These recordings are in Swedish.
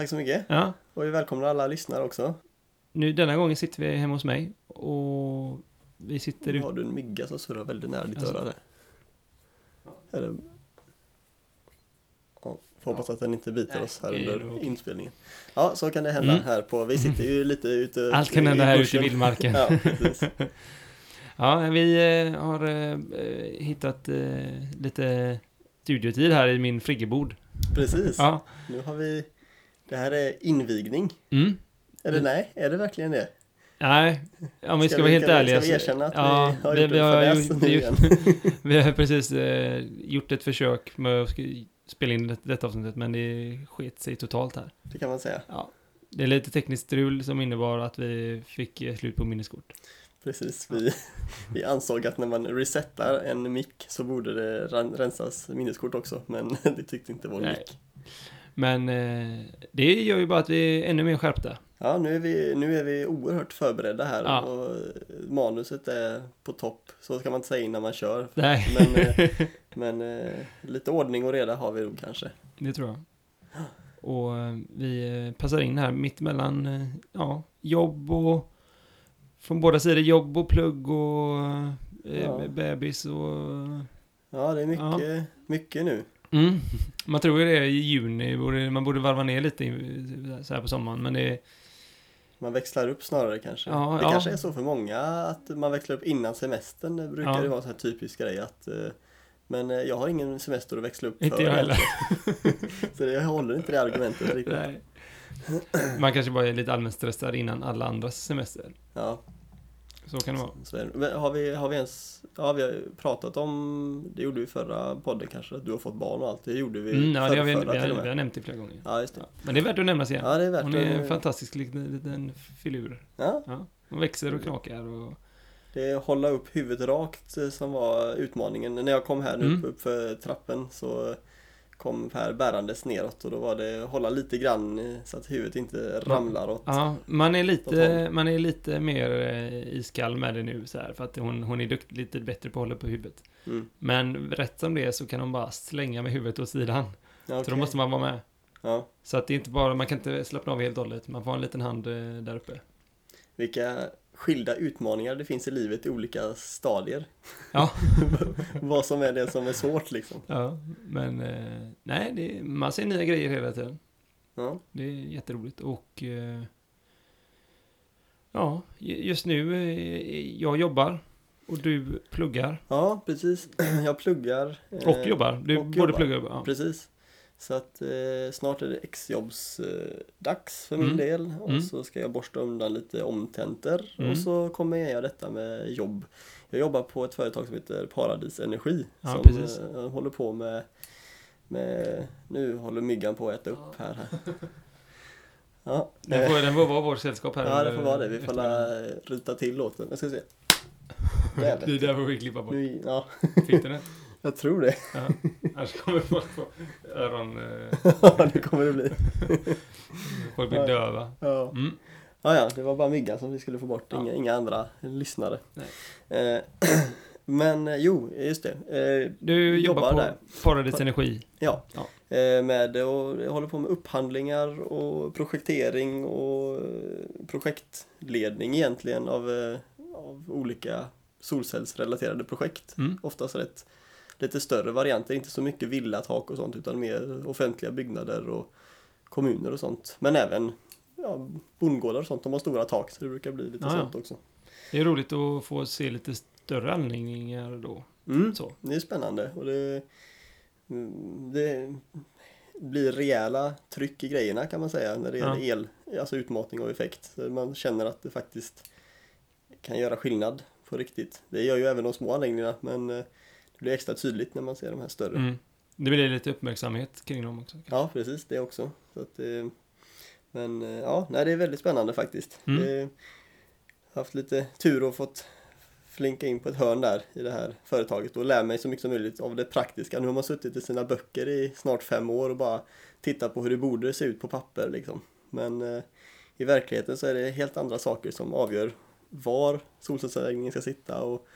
tack så mycket. Ja, Och vi välkomnar alla lyssnare också. nu denna gången sitter vi hemma hos mig och vi sitter Nu har du en mygga som surrar väldigt nära ditt Alltså. öra där. Eller... Ja, får hoppas att den inte biter Nej, oss här under okej. inspelningen. Ja, så kan det hända Mm. här på, vi sitter ju lite ute Allt kan hända här ute i vildmarken. Ja, precis. Ja, vi eh, har eh, eh, hittat eh, lite studiotid här i min friggebod. precis. Ja. Nu har vi, det här är invigning. Mm. Eller nej, är det verkligen det? Nej, om vi ska, Ska vara helt ärliga. ska vi erkänna att ja, vi har vi, gjort vi, har gjort, vi, igen? vi har precis eh, gjort ett försök med att spela in det, detta avsnittet, men det sket sig totalt här. Det kan man säga. Ja, det är lite tekniskt strul som innebar att vi fick eh, slut på minneskort. Precis, vi, vi ansåg att när man resetar en mick så borde det ren- rensas minneskort också, men det tyckte inte vår Nej. mick. Men eh, det gör ju bara att vi är ännu mer skärpta. Ja, nu är, vi, nu är vi oerhört förberedda här Ja. och manuset är på topp. Så ska man inte säga innan man kör. Nej, Men, eh, men eh, lite ordning och reda har vi nog kanske. det tror jag. Och eh, vi eh, passar in här mitt mellan eh, ja, jobb och från båda sidor jobb och plugg och eh, Ja. bebis och Ja, det är mycket, mycket nu. Mm. Man tror ju det i juni, borde, man borde varva ner lite så här på sommaren, men det. Man växlar upp snarare kanske. Ja, det ja. kanske är så för många att man växlar upp innan semestern. Det brukar Ja. ju vara en sån här typisk grej att eh, men eh, jag har ingen semester att växla upp Inte för jag heller. Så jag håller inte det argumentet riktigt. Nej. Man kanske bara är lite allmänt stressad innan alla andras semester. Ja, Så kan det vara. så har vi, har vi ens, ja vi har pratat om, det gjorde vi förra podden kanske, att du har fått barn och allt. Det gjorde vi Mm, ja, det har vi, vi, förrförra har, vi har nämnt det flera gånger. Ja, just det. Men det är värt att nämnas igen. Ja, det är värt Hon är en fantastisk liten, liten filur. Ja, Ja. Hon växer och knakar och... det är hålla upp huvudet rakt eh, som var utmaningen. När jag kom här nu Mm. upp för trappen så kom Per bärandes neråt och då var det hålla lite grann så att huvudet inte ramlar åt. Ja, man är lite, man är lite mer eh, iskall med det nu så här, för att hon, hon är dukt, lite bättre på att hålla på huvudet. Mm. Men rätt som det är så kan hon bara slänga med huvudet åt sidan. Ja, Så då måste man vara med. ja. Så att det är inte bara, man kan inte slappna av helt och hållet. Man får ha en liten hand eh, där uppe. Vilka skilda utmaningar det finns i livet i olika stadier. Ja. Vad som är det som är svårt liksom. Ja, men eh, nej, det, man ser nya grejer hela tiden. Ja, Det är jätteroligt och eh, ja, ju- just nu, eh, jag jobbar och du pluggar. ja precis. Jag pluggar. Och jobbar. Du och både jobbar. pluggar och jobbar. Ja. Precis. Så att eh, snart är det exjobbs eh, för min Mm. del och Mm. så ska jag borsta undan lite omtentor Mm. och så kommer jag göra detta med jobb. Jag jobbar på ett företag som heter Paradis Energi Ja, som precis. eh, håller på med, med, nu håller myggan på att äta upp här. här. Ja, Den får, den får vara vårt sällskap här. ja det under får vara det. Vi får la ruta till låten. Jag ska se. Det är där får vi klippa bort. Nu, ja, Fick du den? jag tror det. Ja. Annars kommer folk få öron... Eh, Ja, det kommer det bli. folk blir döva. Ja. Mm. Ja, ja, det var bara myggan som vi skulle få bort, Ja. inga, inga andra lyssnare. Eh, men eh, jo, just det. Eh, Du jobbar, Jobbar på där. Paradis Energi. ja, Ja. Eh, med och jag håller på med upphandlingar och projektering och projektledning egentligen av, av olika solcellsrelaterade projekt. Mm. Oftast rätt lite större varianter, inte så mycket villatak och sånt utan mer offentliga byggnader och kommuner och sånt. Men även ja, bondgårdar och sånt, de har stora tak så det brukar bli lite Ja, ja. sånt också. Det är roligt att få se lite större anläggningar då. Mm. Så. Det är spännande och det, mm, det blir rejäla tryck i grejerna kan man säga när det gäller el, alltså utmatning och effekt. Så man känner att det faktiskt kan göra skillnad på riktigt. Det gör ju även de små anläggningarna men eh, det blir extra tydligt när man ser de här större. Mm. Det blir lite uppmärksamhet kring dem också. Ja, precis det också. Så att, eh, men eh, ja, nej, det är väldigt spännande faktiskt. Mm. Det, har haft lite tur och fått flinka in på ett hörn där i det här företaget och lära mig så mycket som möjligt av det praktiska. Nu har man suttit i sina böcker i snart fem år och bara tittat på hur det borde se ut på papper liksom. Men eh, i verkligheten så är det helt andra saker som avgör var solcellsanläggningen ska sitta och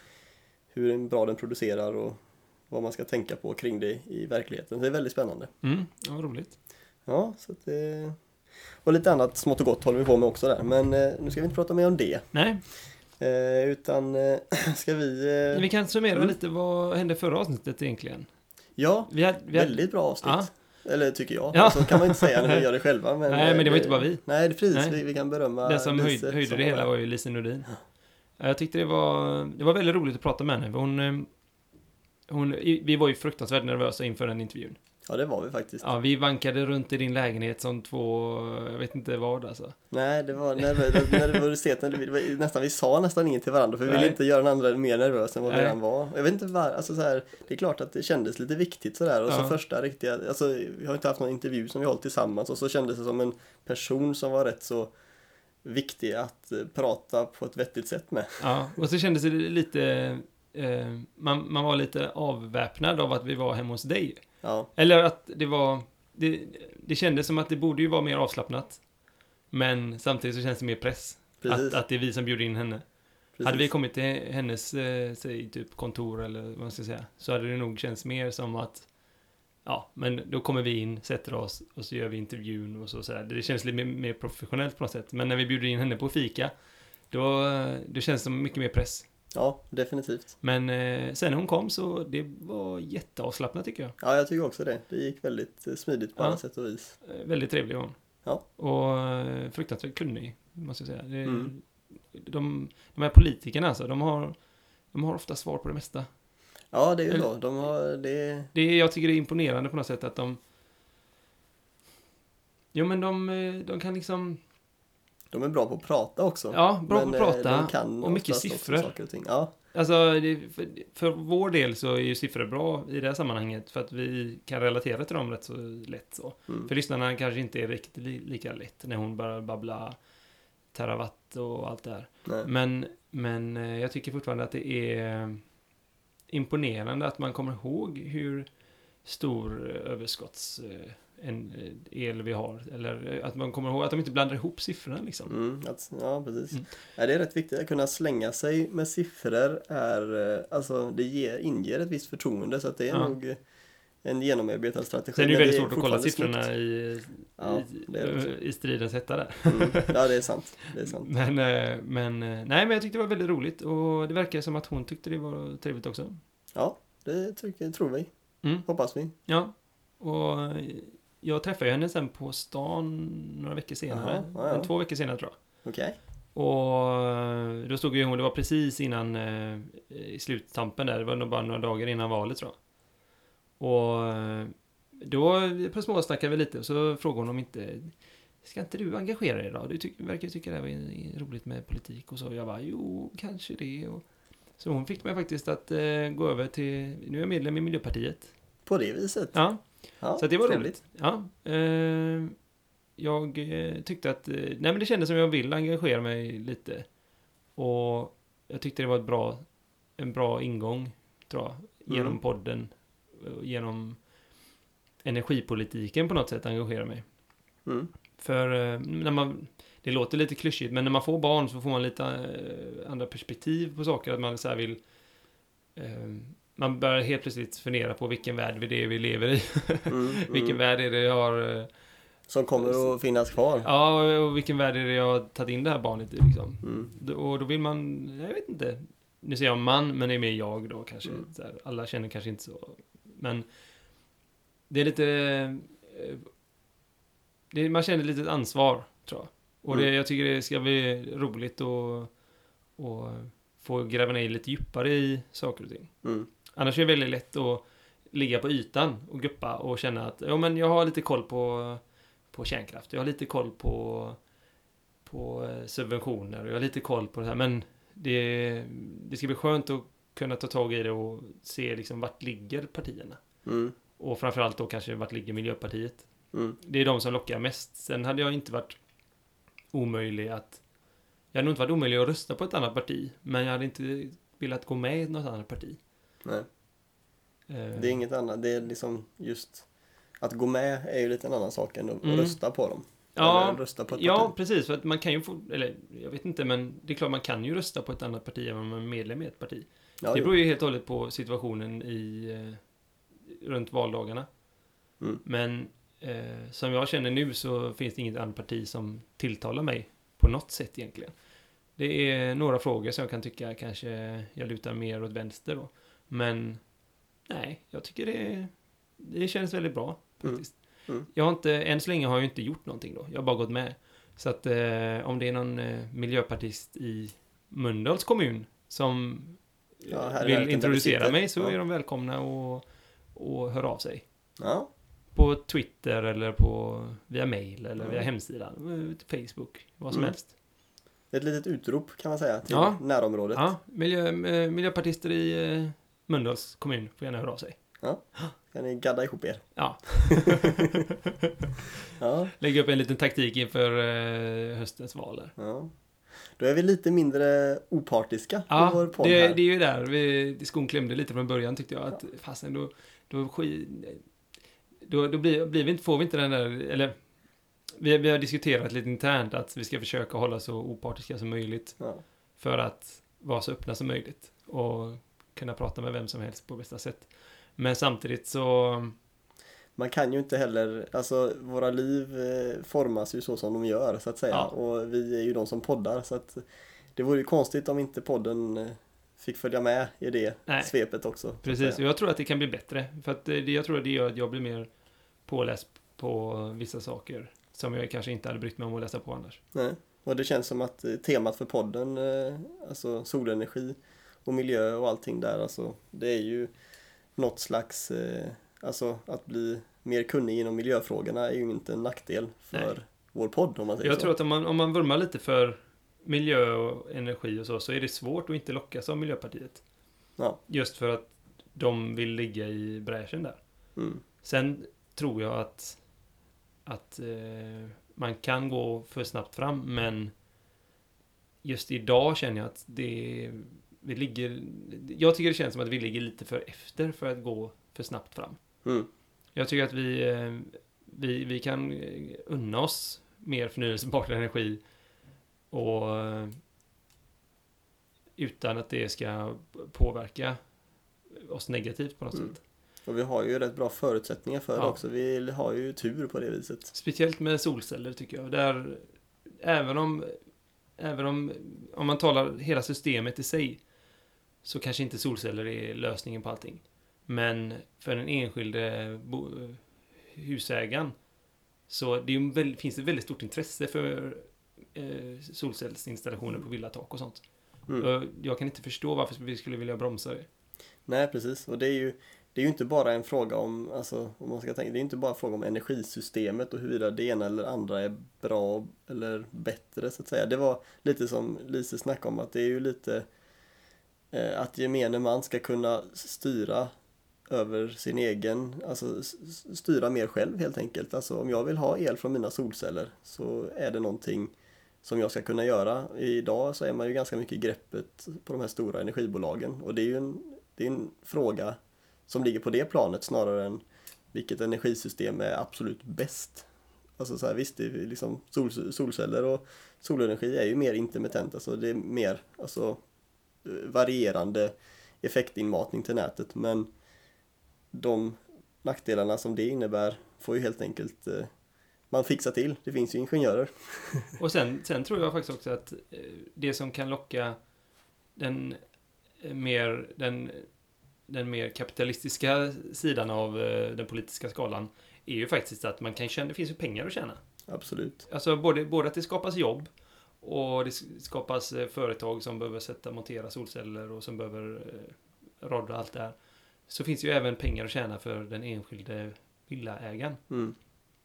hur bra den producerar och vad man ska tänka på kring det i verkligheten. Det är väldigt spännande. Mm. Ja, roligt. Ja, så att det... Och lite annat smått och gott håller vi på med också där. Men eh, nu ska vi inte prata mer om det. Nej, Eh, utan eh, ska vi... Eh, vi kan summera Mm. lite vad hände förra avsnittet egentligen. ja, Vi hade, vi hade, väldigt bra avsnitt. Ja. Eller tycker jag. Ja. Så kan man inte säga när vi gör det själva. Men, Nej, men det var eh, inte bara vi. Nej, det är precis. Nej. Vi, vi kan berömma Den som Lise höjde, höjde som det hela var ju Lise Nordin. Ja, Jag tyckte det var, det var väldigt roligt att prata med henne. Hon, eh, hon, vi var ju fruktansvärt nervösa inför den intervjun. Ja, det var vi faktiskt. Ja, vi vankade runt i din lägenhet som två, jag vet inte vad alltså. Nej, det var nervositeten. Det var nästan, vi sa nästan inget till varandra för vi ville Nej. inte göra den andra mer nervös än vad vi redan var. Jag vet inte var, alltså så här, det är klart att det kändes lite viktigt sådär och så Ja. första riktiga, alltså vi har inte haft någon intervju som vi hållit tillsammans och så kändes det som en person som var rätt så viktig att eh, prata på ett vettigt sätt med. Ja, och så kändes det lite, eh, man, man var lite avväpnad av att vi var hemma hos dig. Ja, Eller att det var, det, det kändes som att det borde ju vara mer avslappnat. Men samtidigt så känns det mer press. precis. Att, att det är vi som bjuder in henne. precis. Hade vi kommit till hennes, eh, säg typ kontor eller vad man ska säga, så hade det nog känts mer som att Ja, men då kommer vi in, sätter oss och så gör vi intervjun och så, så här. Det känns lite mer, mer professionellt på något sätt. Men när vi bjuder in henne på fika, då, då känns det som mycket mer press. Ja, definitivt. Men eh, sen hon kom så det var jätteavslappnat tycker jag. Ja, jag tycker också det. Det gick väldigt eh, smidigt på Ja. alla sätt och vis. Eh, väldigt trevlig hon. Ja. Och eh, fruktansvärt kunnig, måste jag säga. Det, Mm. de, de här politikerna alltså, de har, de har ofta svar på det mesta. Ja, det är ju så. De har, det, Det är, jag tycker det är imponerande på något sätt att de... Jo men de, eh, de kan liksom... de är bra på att prata också. Ja, bra på att eh, prata. de kan och mycket oftast också siffror. Saker och ting. Ja, Alltså, det, för, för vår del så är ju siffror bra i det här sammanhanget för att vi kan relatera till dem rätt så lätt så. mm. För lyssnarna kanske inte är riktigt li, lika lätt när hon börjar babbla terawatt och allt det här. Nej. Men, men eh, jag tycker fortfarande att det är imponerande att man kommer ihåg hur stor överskotts eh, en eh, el vi har. Eller eh, att man kommer ihåg att de inte blandar ihop siffrorna liksom. Mm, att, ja, precis. Mm. Ja, det är rätt viktigt att kunna slänga sig med siffror. Är, eh, alltså, det ger, inger ett visst förtroende så att det är Ja. nog en genomarbetad strategi. Sen är det ju väldigt svårt att kolla siffrorna i, Ja, i, stridens hetta där. Mm. Ja, det är sant. Det är sant. Men, eh, men, eh, nej, men jag tyckte det var väldigt roligt och det verkar som att hon tyckte det var trevligt också. Ja, det tycker, tror vi. Mm. Hoppas vi. Ja, och jag träffade henne sen på stan några veckor senare. Jaha, ja, ja. En, Två veckor senare tror jag. Okej. Och eh, då stod ju hon, det var precis innan eh, i sluttampen där, det var nog bara några dagar innan valet tror jag. Och eh, då på små snackade vi lite och så frågade hon om inte Ska inte du engagera dig då? Du tyck, verkar tycka det här var roligt med politik och så. Jag bara, jo, kanske det. Och, så hon fick mig faktiskt att eh, gå över till, nu är jag medlem i Miljöpartiet. På det viset. Ja, Ja, så det var trevligt. roligt. Ja, eh, jag eh, tyckte att, eh, nej men det kändes som jag vill engagera mig lite. Och jag tyckte det var ett bra, en bra ingång, tror jag, genom Mm. podden. Genom energipolitiken på något sätt engagera mig. Mm. För eh, när man, det låter lite klyschigt, men när man får barn så får man lite eh, andra perspektiv på saker. Att man så vill, eh, man börjar helt plötsligt fundera på vilken värld det är vi lever i. Mm, Vilken mm. värld är det jag har... Som kommer att finnas kvar. Ja, och vilken värld är det jag har tagit in det här barnet i liksom. Mm. Och då vill man, jag vet inte. Nu säger jag man, men det är mer jag då kanske. Mm. Här, alla känner kanske inte så. Men det är lite... eh, Det man känner lite ansvar, tror jag. Och det, Mm. jag tycker det ska bli roligt att och få gräva ner lite djupare i saker och ting. Mm. Annars är det väldigt lätt att ligga på ytan och guppa och känna att ja, men jag har lite koll på, på kärnkraft. Jag har lite koll på, på eh, subventioner. Jag har lite koll på det här. Men det, det ska bli skönt att kunna ta tag i det och se liksom vart ligger partierna. Mm. Och framförallt då kanske vart ligger Miljöpartiet. Mm. Det är de som lockar mest. Sen hade jag inte varit omöjlig att... Jag hade nog inte varit omöjlig att rösta på ett annat parti. Men jag hade inte velat gå med i något annat parti. Nej, Eh, det är inget annat. Det är liksom just att gå med är ju lite en annan sak än att Mm. rösta på dem. Ja, Ja, precis. För att man kan ju få, eller jag vet inte, men det är klart man kan ju rösta på ett annat parti även om man är medlem i ett parti. Ja, det beror ju helt och hållet på situationen i, eh, runt valdagarna. Mm. Men eh, som jag känner nu så finns det inget annat parti som tilltalar mig på något sätt egentligen. Det är några frågor som jag kan tycka kanske jag lutar mer åt vänster då. Men nej, jag tycker det, det känns väldigt bra faktiskt. Mm. Mm. Jag har inte, än så länge har jag inte gjort någonting då. Jag har bara gått med. Så att eh, om det är någon eh, miljöpartist i Mölndals kommun som Ja, vill introducera mig så Ja. är de välkomna och, och höra av sig. Ja, På Twitter eller på, via mail eller Ja. via hemsidan. eh, Facebook, vad som Mm. helst. ett litet utrop kan man säga till Ja. närområdet. Ja, miljö, eh, miljöpartister i eh, Mölndals kommun får gärna höra av sig. Kan ni gadda ihop er? Ja. Ja, Lägga upp en liten taktik inför höstens val. ja. Då är vi lite mindre opartiska Ja, vår podd det, här. det är ju där vi, skon klämde lite från början tyckte jag. Att fasen då, då, då, då blir, blir vi inte, får vi inte den där, eller vi, vi har diskuterat lite internt att vi ska försöka hålla så opartiska som möjligt Ja. för att vara så öppna som möjligt och kunna prata med vem som helst på bästa sätt. Men samtidigt så, Man kan ju inte heller, alltså våra liv eh, formas ju så som de gör så att säga. Ja. Och vi är ju de som poddar så att det vore ju konstigt om inte podden eh, fick följa med i det Nej. svepet också. precis, och jag tror att det kan bli bättre. För att det, jag tror att det gör att jag blir mer påläst på vissa saker som jag kanske inte hade brytt mig om att läsa på annars. Nej. Och det känns som att eh, temat för podden, eh, alltså solenergi och miljö och allting där, alltså det är ju något slags, eh, alltså att bli mer kunnig inom miljöfrågorna är ju inte en nackdel för Nej. vår podd om man säger Jag så. tror att om man, om man vurmar lite för miljö och energi och så, så är det svårt att inte lockas av Miljöpartiet. Ja. Just för att de vill ligga i bräschen där. Mm. Sen tror jag att, att eh, man kan gå för snabbt fram, men just idag känner jag att det vi ligger... Jag tycker det känns som att vi ligger lite för efter för att gå för snabbt fram. Mm. Jag tycker att vi, eh, vi, vi kan eh, unna oss mer förnyelsebar energi och eh, utan att det ska påverka oss negativt på något Mm. sätt. Och vi har ju rätt bra förutsättningar för det Ja. också. Vi har ju tur på det viset. Speciellt med solceller tycker jag. Där, även om, även om, om man talar hela systemet i sig, så kanske inte solceller är lösningen på allting. Men för den enskilde husägaren så det finns det väldigt stort intresse för eh, solcellsinstallationer på villatak och sånt. Mm. Och Jag kan inte förstå varför vi skulle vilja bromsa det. Nej, precis. Och det är ju det är ju inte bara en fråga om, alltså, om man ska tänka, det är inte bara en fråga om energisystemet och huruvida det ena eller andra är bra eller bättre så att säga. Det var lite som Lise snackade om att det är ju lite eh, att gemene man ska kunna styra över sin egen, alltså styra mer själv helt enkelt. Alltså om jag vill ha el från mina solceller så är det någonting som jag ska kunna göra. Idag så är man ju ganska mycket i greppet på de här stora energibolagen och det är ju en, det är en fråga som ligger på det planet snarare än vilket energisystem är absolut bäst. Alltså så här, visst, det är liksom sol, solceller och solenergi är ju mer intermittent, alltså det är mer alltså, eh, varierande effektinmatning till nätet men de nackdelarna som det innebär får ju helt enkelt eh, man fixa till. Det finns ju ingenjörer. Och sen, sen tror jag faktiskt också att eh, det som kan locka den eh, mer, den, den mer kapitalistiska sidan av eh, den politiska skalan är ju faktiskt att man kan tjäna, det finns ju pengar att tjäna. Absolut. Alltså både, både att det skapas jobb och det skapas företag som behöver sätta montera solceller och som behöver eh, rodda allt det här. Så finns ju även pengar att tjäna för den enskilde villaägaren. Mm.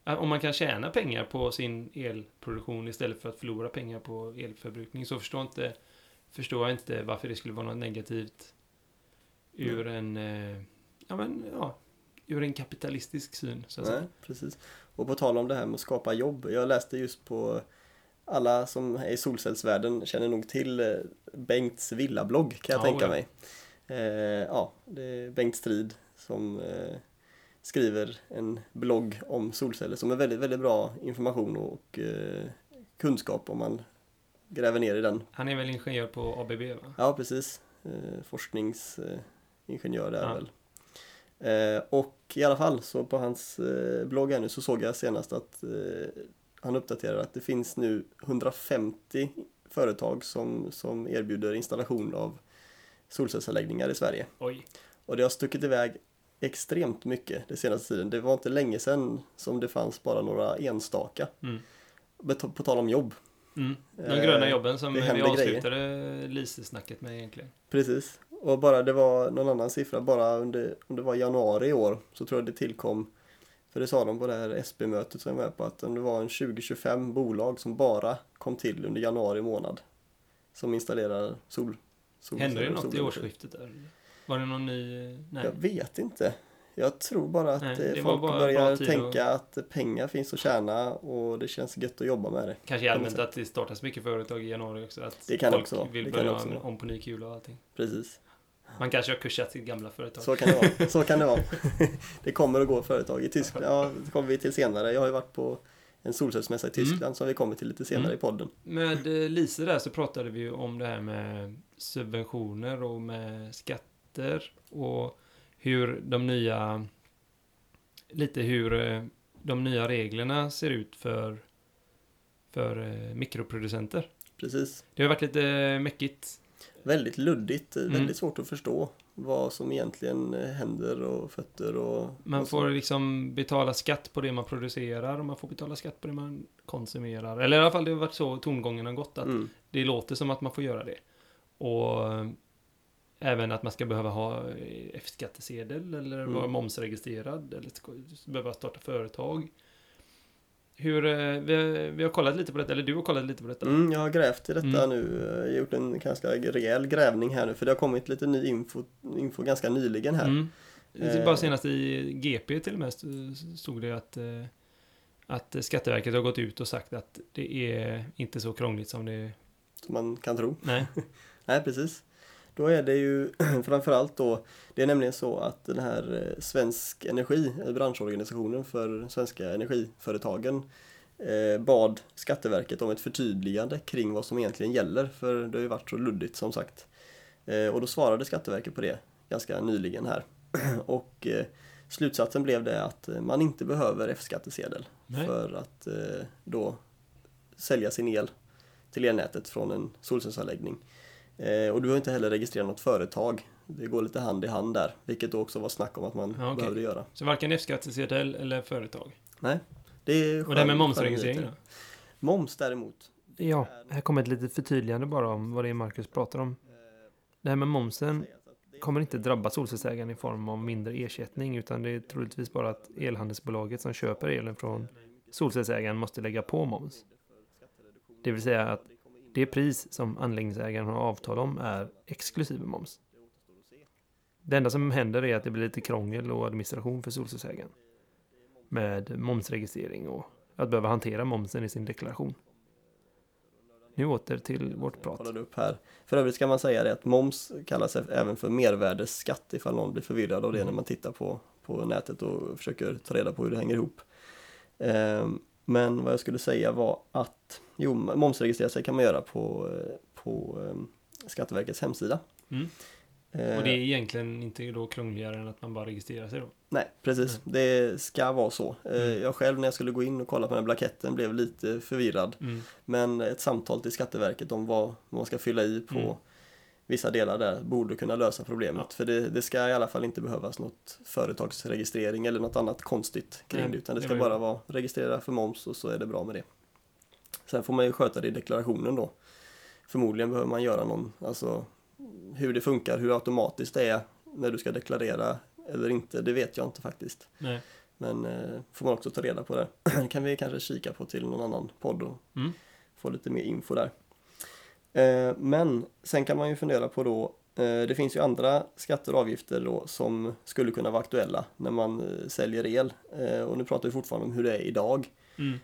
Om man kan tjäna pengar på sin elproduktion istället för att förlora pengar på elförbrukning så förstår, inte, förstår jag inte varför det skulle vara något negativt ur en, eh, ja, men, ja, ur en kapitalistisk syn. Så att Nej, säga. precis. Och på tal om det här med att skapa jobb. Jag läste just på alla som är i solcellsvärlden känner nog till eh, Bengts villablogg kan jag Ja, tänka ja. mig. Eh, ja, det är Bengt Strid som eh, skriver en blogg om solceller som är väldigt, väldigt bra information och eh, kunskap om man gräver ner i den. Han är väl ingenjör på ABB va? Ja, precis. Eh, forskningsingenjör där Ja. väl. Eh, och i alla fall så på hans eh, blogg här nu så såg jag senast att eh, han uppdaterar att det finns nu 150 företag som, som erbjuder installation av solcellsanläggningar i Sverige. Oj. Och det har stuckit iväg extremt mycket den senaste tiden. Det var inte länge sedan som det fanns bara några enstaka. Mm. På tal om jobb. Mm. De Eh, gröna jobben som vi avslutade Lise-snacket med egentligen. Precis. Och bara det var någon annan siffra, bara under, om det var januari i år så tror jag det tillkom, för det sa de på det här SB-mötet som jag var på, att om det var en 20-25 bolag som bara kom till under januari månad. Som installerar sol. Hände det något i årsskiftet där? Var det någon ny... Nej. Jag vet inte. Jag tror bara att Nej, eh, folk bara börjar tänka att pengar finns att tjäna och det känns gött att jobba med det. Kanske allmänt att det startas mycket företag i januari också. Att Det kan folk också vill Det börja också om, på ny kula och allting. Precis. Man kanske har kursat sitt gamla företag. Så kan det vara. Så kan det vara. det kommer att gå företag i Tyskland. Ja, det kommer vi till senare. Jag har ju varit på en solcellsmässa i Tyskland som vi kommer till lite senare Mm. i podden. Med eh, Lise där så pratade vi ju om det här med subventioner och med skatter och hur de nya lite hur eh, de nya reglerna ser ut för för eh, mikroproducenter. Precis. Det har varit lite mäckigt. Väldigt luddigt, Mm. väldigt svårt att förstå vad som egentligen eh, händer och fötter och... Man och får liksom betala skatt på det man producerar och man får betala skatt på det man konsumerar. Eller i alla fall det har varit så tongången har gått att Mm. det låter som att man får göra det. Och eh, även att man ska behöva ha eh, F-skattesedel eller Mm. vara momsregistrerad eller behöva starta företag. Hur, eh, vi, vi har kollat lite på detta, eller du har kollat lite på detta. Mm, jag har grävt i detta Mm. nu. Jag har gjort en ganska rejäl grävning här nu för det har kommit lite ny info, info ganska nyligen här. Mm. Eh. Bara senast i GP till och med stod det att, att Skatteverket har gått ut och sagt att det är inte så krångligt som det Som man kan tro. Nej. Nej, precis. Då är det ju framförallt då, det är nämligen så att den här eh, Svensk Energi, eh, branschorganisationen för svenska energiföretagen, eh, bad Skatteverket om ett förtydligande kring vad som egentligen gäller, för det har ju varit så luddigt som sagt. Och då svarade Skatteverket på det ganska nyligen här. och slutsatsen blev det att man inte behöver F-skattesedel för att då sälja sin el till elnätet från en solcellsanläggning. Eh, och du har inte heller registrerat något företag. Det går lite hand i hand där, vilket då också var snack om att man Ja, okej. behövde göra. Så varken F-skattesedel eller företag. Nej, det är Och det här med momsregistrering då? Moms däremot. Ja, här kommer ett litet förtydligande bara om vad det är Marcus pratar om. Det här med momsen kommer inte drabba solcellsägaren i form av mindre ersättning utan det är troligtvis bara att elhandelsbolaget som köper elen från solcellsägaren måste lägga på moms. Det vill säga att det pris som anläggningsägaren har avtal om är exklusive moms. Det enda som händer är att det blir lite krångel och administration för solcellsägaren. Med momsregistrering och att behöva hantera momsen i sin deklaration. Nu åter till vårt prat. kollade upp här. För övrigt ska man säga det att moms kallas även för mervärdesskatt ifall någon blir förvirrad av det Mm. när man tittar på, på nätet och försöker ta reda på hur det hänger ihop. Ehm, men vad jag skulle säga var att jo, momsregistrera sig kan man göra på, eh, på ehm, Skatteverkets hemsida. Mm. Ehm, Och det är egentligen inte då krångligare än att man bara registrerar sig då? Nej, precis. Det ska vara så. Eh, Mm. Jag själv när jag skulle gå in och kolla på den här blanketten blev lite förvirrad. Mm. Men ett samtal till Skatteverket om vad man ska fylla i på Mm. Vissa delar där borde kunna lösa problemet. Ja. För det, det ska i alla fall inte behövas något företagsregistrering eller något annat konstigt kring Nej, det. Utan det ska bara vara registrera för moms och så är det bra med det. Sen får man ju sköta det i deklarationen då. Förmodligen behöver man göra någon, alltså hur det funkar, hur automatiskt det är när du ska deklarera eller inte, det vet jag inte faktiskt. Nej. Men eh, får man också ta reda på det. Det kan vi kanske kika på till någon annan podd och Mm. få lite mer info där. Eh, men sen kan man ju fundera på då, eh, det finns ju andra skatter och avgifter då som skulle kunna vara aktuella när man eh, säljer el. Och nu pratar vi fortfarande om hur det är idag. Mm.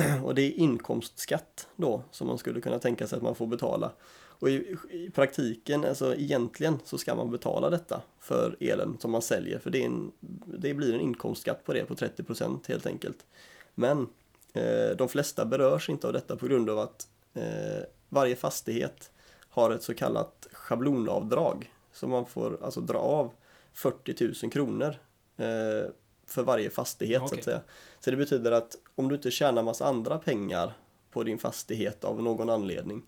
Och det är inkomstskatt då som man skulle kunna tänka sig att man får betala. Och i, i praktiken, alltså egentligen så ska man betala detta för elen som man säljer för det, en, det blir en inkomstskatt på det på 30% helt enkelt. Men eh, de flesta berörs inte av detta på grund av att eh, varje fastighet har ett så kallat schablonavdrag som man får alltså dra av 40 000 kronor eh, för varje fastighet så Okej. att säga. Så det betyder att om du inte tjänar massa andra pengar på din fastighet av någon anledning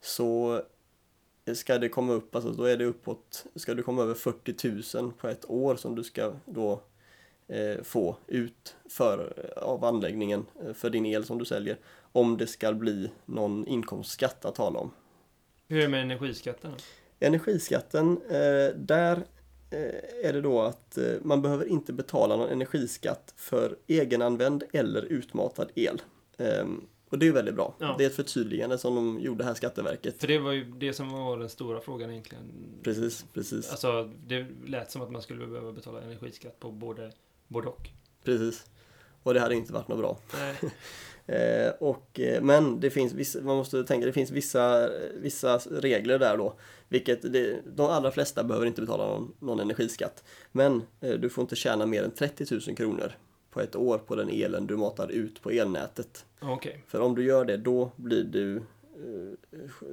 så ska det komma upp, alltså då är det uppåt, ska du komma över 40 000 på ett år som du ska då eh, få ut för, av anläggningen eh, för din el som du säljer om det ska bli någon inkomstskatt att tala om. Hur är det med energiskatten? då? Energiskatten, eh, där eh, är det då att eh, man behöver inte betala någon energiskatt för egenanvänd eller utmatad el. Ehm, och det är väldigt bra. Ja. Det är ett förtydligande som de gjorde här Skatteverket. För det var ju det som var den stora frågan egentligen. Precis, precis, Alltså, det lät som att man skulle behöva betala energiskatt på både, både och. precis. Och det hade inte varit något bra. Eh, och, eh, men det finns vissa, man måste tänka, det finns vissa, vissa regler där då. Vilket det, de allra flesta behöver inte betala någon, någon energiskatt. Men eh, du får inte tjäna mer än 30 000 kronor på ett år på den elen du matar ut på elnätet. Okej. För om du gör det då blir du eh,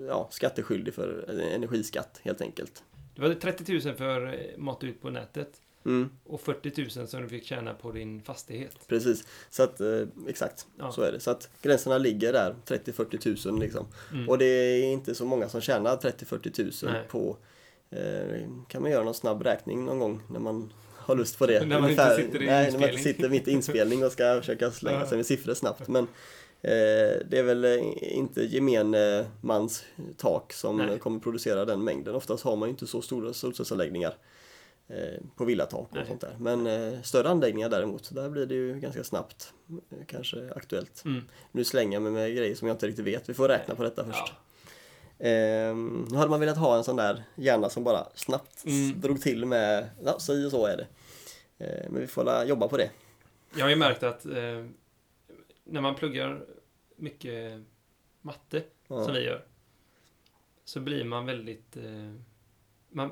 ja, skatteskyldig för energiskatt helt enkelt. Det var 30 000 för eh, mat ut på nätet. Mm, Och 40 000 som du fick tjäna på din fastighet. precis, så att eh, exakt Ja. så är det. Så att gränserna ligger där 30-40 000 liksom. Mm. Och det är inte så många som tjänar 30-40 000 Nej. på eh, kan man göra någon snabb räkning någon gång när man har lust på det. När man inte Ungefär- sitter i Nej, när man inte sitter mitt i inspelning och ska försöka slänga sig med siffror snabbt. Men eh, det är väl eh, inte gemene mans tak som Nej. kommer producera den mängden. Oftast har man ju inte så stora solcellsanläggningar eh, på villatak och Nej. sånt där. Men eh, större anläggningar däremot, där blir det ju ganska snabbt eh, kanske aktuellt. Mm. Nu slänger jag mig med grejer som jag inte riktigt vet. Vi får räkna på detta först. Ja. Ehm, nu hade man velat ha en sån där hjärna som bara snabbt Mm. drog till med, ja, så och så är det. Ehm, men vi får jobba på det. Jag har ju märkt att eh, när man pluggar mycket matte, Ja. som vi gör, så blir man väldigt... Eh, man,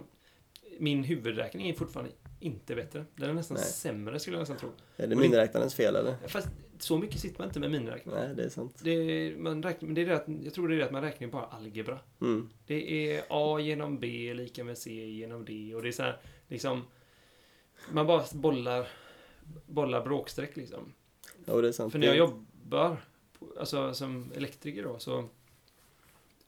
min huvudräkning är fortfarande inte bättre. Den är nästan Nej. sämre skulle jag nästan tro. Är det miniräknarens fel eller? Fast så mycket sitter man inte med miniräkning. Nej, det är sant. Det, man räknar, men det är det att, jag tror det är det att man räknar bara algebra. Mm. Det är A genom B lika med C genom D och det är så här, liksom... Man bara bollar, bollar bråksträck liksom. Ja, det är sant. För när jag jobbar, alltså som elektriker då, så...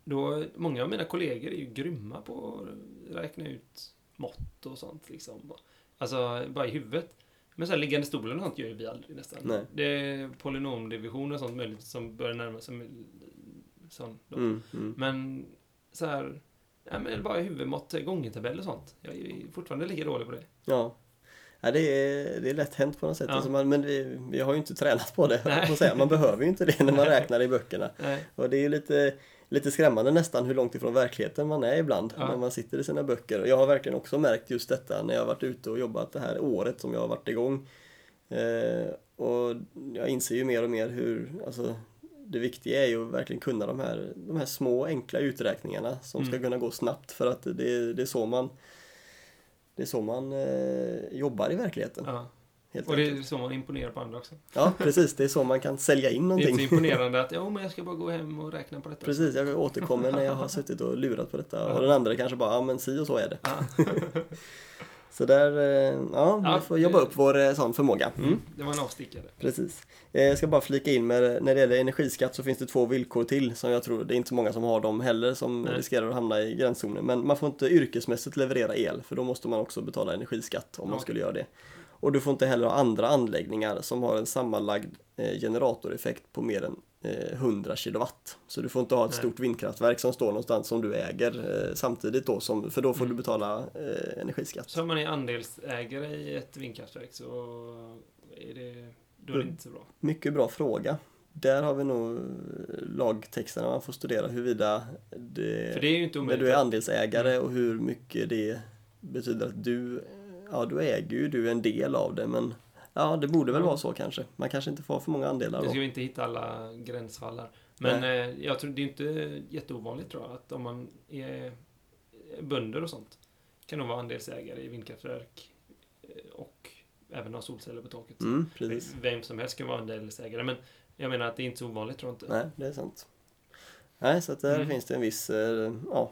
Då, många av mina kollegor är ju grymma på att räkna ut mått och sånt liksom. Alltså, bara i huvudet. Men så här liggande stolen och sånt gör ju vi aldrig nästan. Nej. Det är polynomdivision och sånt möjligt som börjar närma sig sån. Mm, mm. Men så här, ja, men bara i huvudmått, gångertabell och sånt. Jag är fortfarande lika dålig på det. Ja. Ja, det, är, det är lätt hänt på något sätt. Ja. Alltså man, men vi, vi har ju inte tränat på det. Får säga. Man behöver ju inte det när man räknar i böckerna. Nej. Och det är ju lite, lite skrämmande nästan hur långt ifrån verkligheten man är ibland Ja. när man sitter i sina böcker. Jag har verkligen också märkt just detta när jag har varit ute och jobbat det här året som jag har varit igång. Eh, och jag inser ju mer och mer hur, alltså det viktiga är ju att verkligen kunna de här, de här små enkla uträkningarna som ska Mm. kunna gå snabbt för att det, det är så man det är så man eh, jobbar i verkligheten. Ja. Helt Och det är så man imponerar på andra också. Ja, precis. Det är så man kan sälja in Det är inte någonting. imponerande att ja, men jag ska bara gå hem och räkna på detta. Precis, jag återkommer när jag har suttit och lurat på detta. Ja. Och den andra kanske bara, ja men si och så är det. Ja. Så där, eh, ja, Ja, vi får jobba upp vår eh, sån förmåga. Mm. Det var en avstickare. Precis. Eh, Jag ska bara flika in med, när det gäller energiskatt så finns det två villkor till som jag tror, det är inte så många som har dem heller som Nej. riskerar att hamna i gränszonen. Men man får inte yrkesmässigt leverera el för då måste man också betala energiskatt om man skulle göra det. Och du får inte heller ha andra anläggningar som har en sammanlagd eh, generatoreffekt på mer än eh, 100 kilowatt. Så du får inte ha ett Nej. stort vindkraftverk som står någonstans som du äger eh, samtidigt då, som, för då får Mm. du betala eh, energiskatt. Så om man är andelsägare i ett vindkraftverk så är det, då är det Mm. inte så bra. Mycket bra fråga. Där har vi nog eh, lagtexterna man får studera huruvida det, För det är ju inte när omöjligt. du är andelsägare och hur mycket det betyder att du, ja du äger ju du en del av det men ja det borde väl Ja. vara så kanske. Man kanske inte får för många andelar då. ska vi inte hitta alla gränsfallar. Men eh, jag tror det är inte jätteovanligt tror jag att om man är bönder och sånt kan nog vara andelsägare i vindkraftverk eh, och även ha solceller på taket. Mm, precis. Vem som helst kan vara andelsägare men jag menar att det är inte så ovanligt tror jag inte. Nej, det är sant. Nej, så att där Mm. finns det en viss, eh, ja.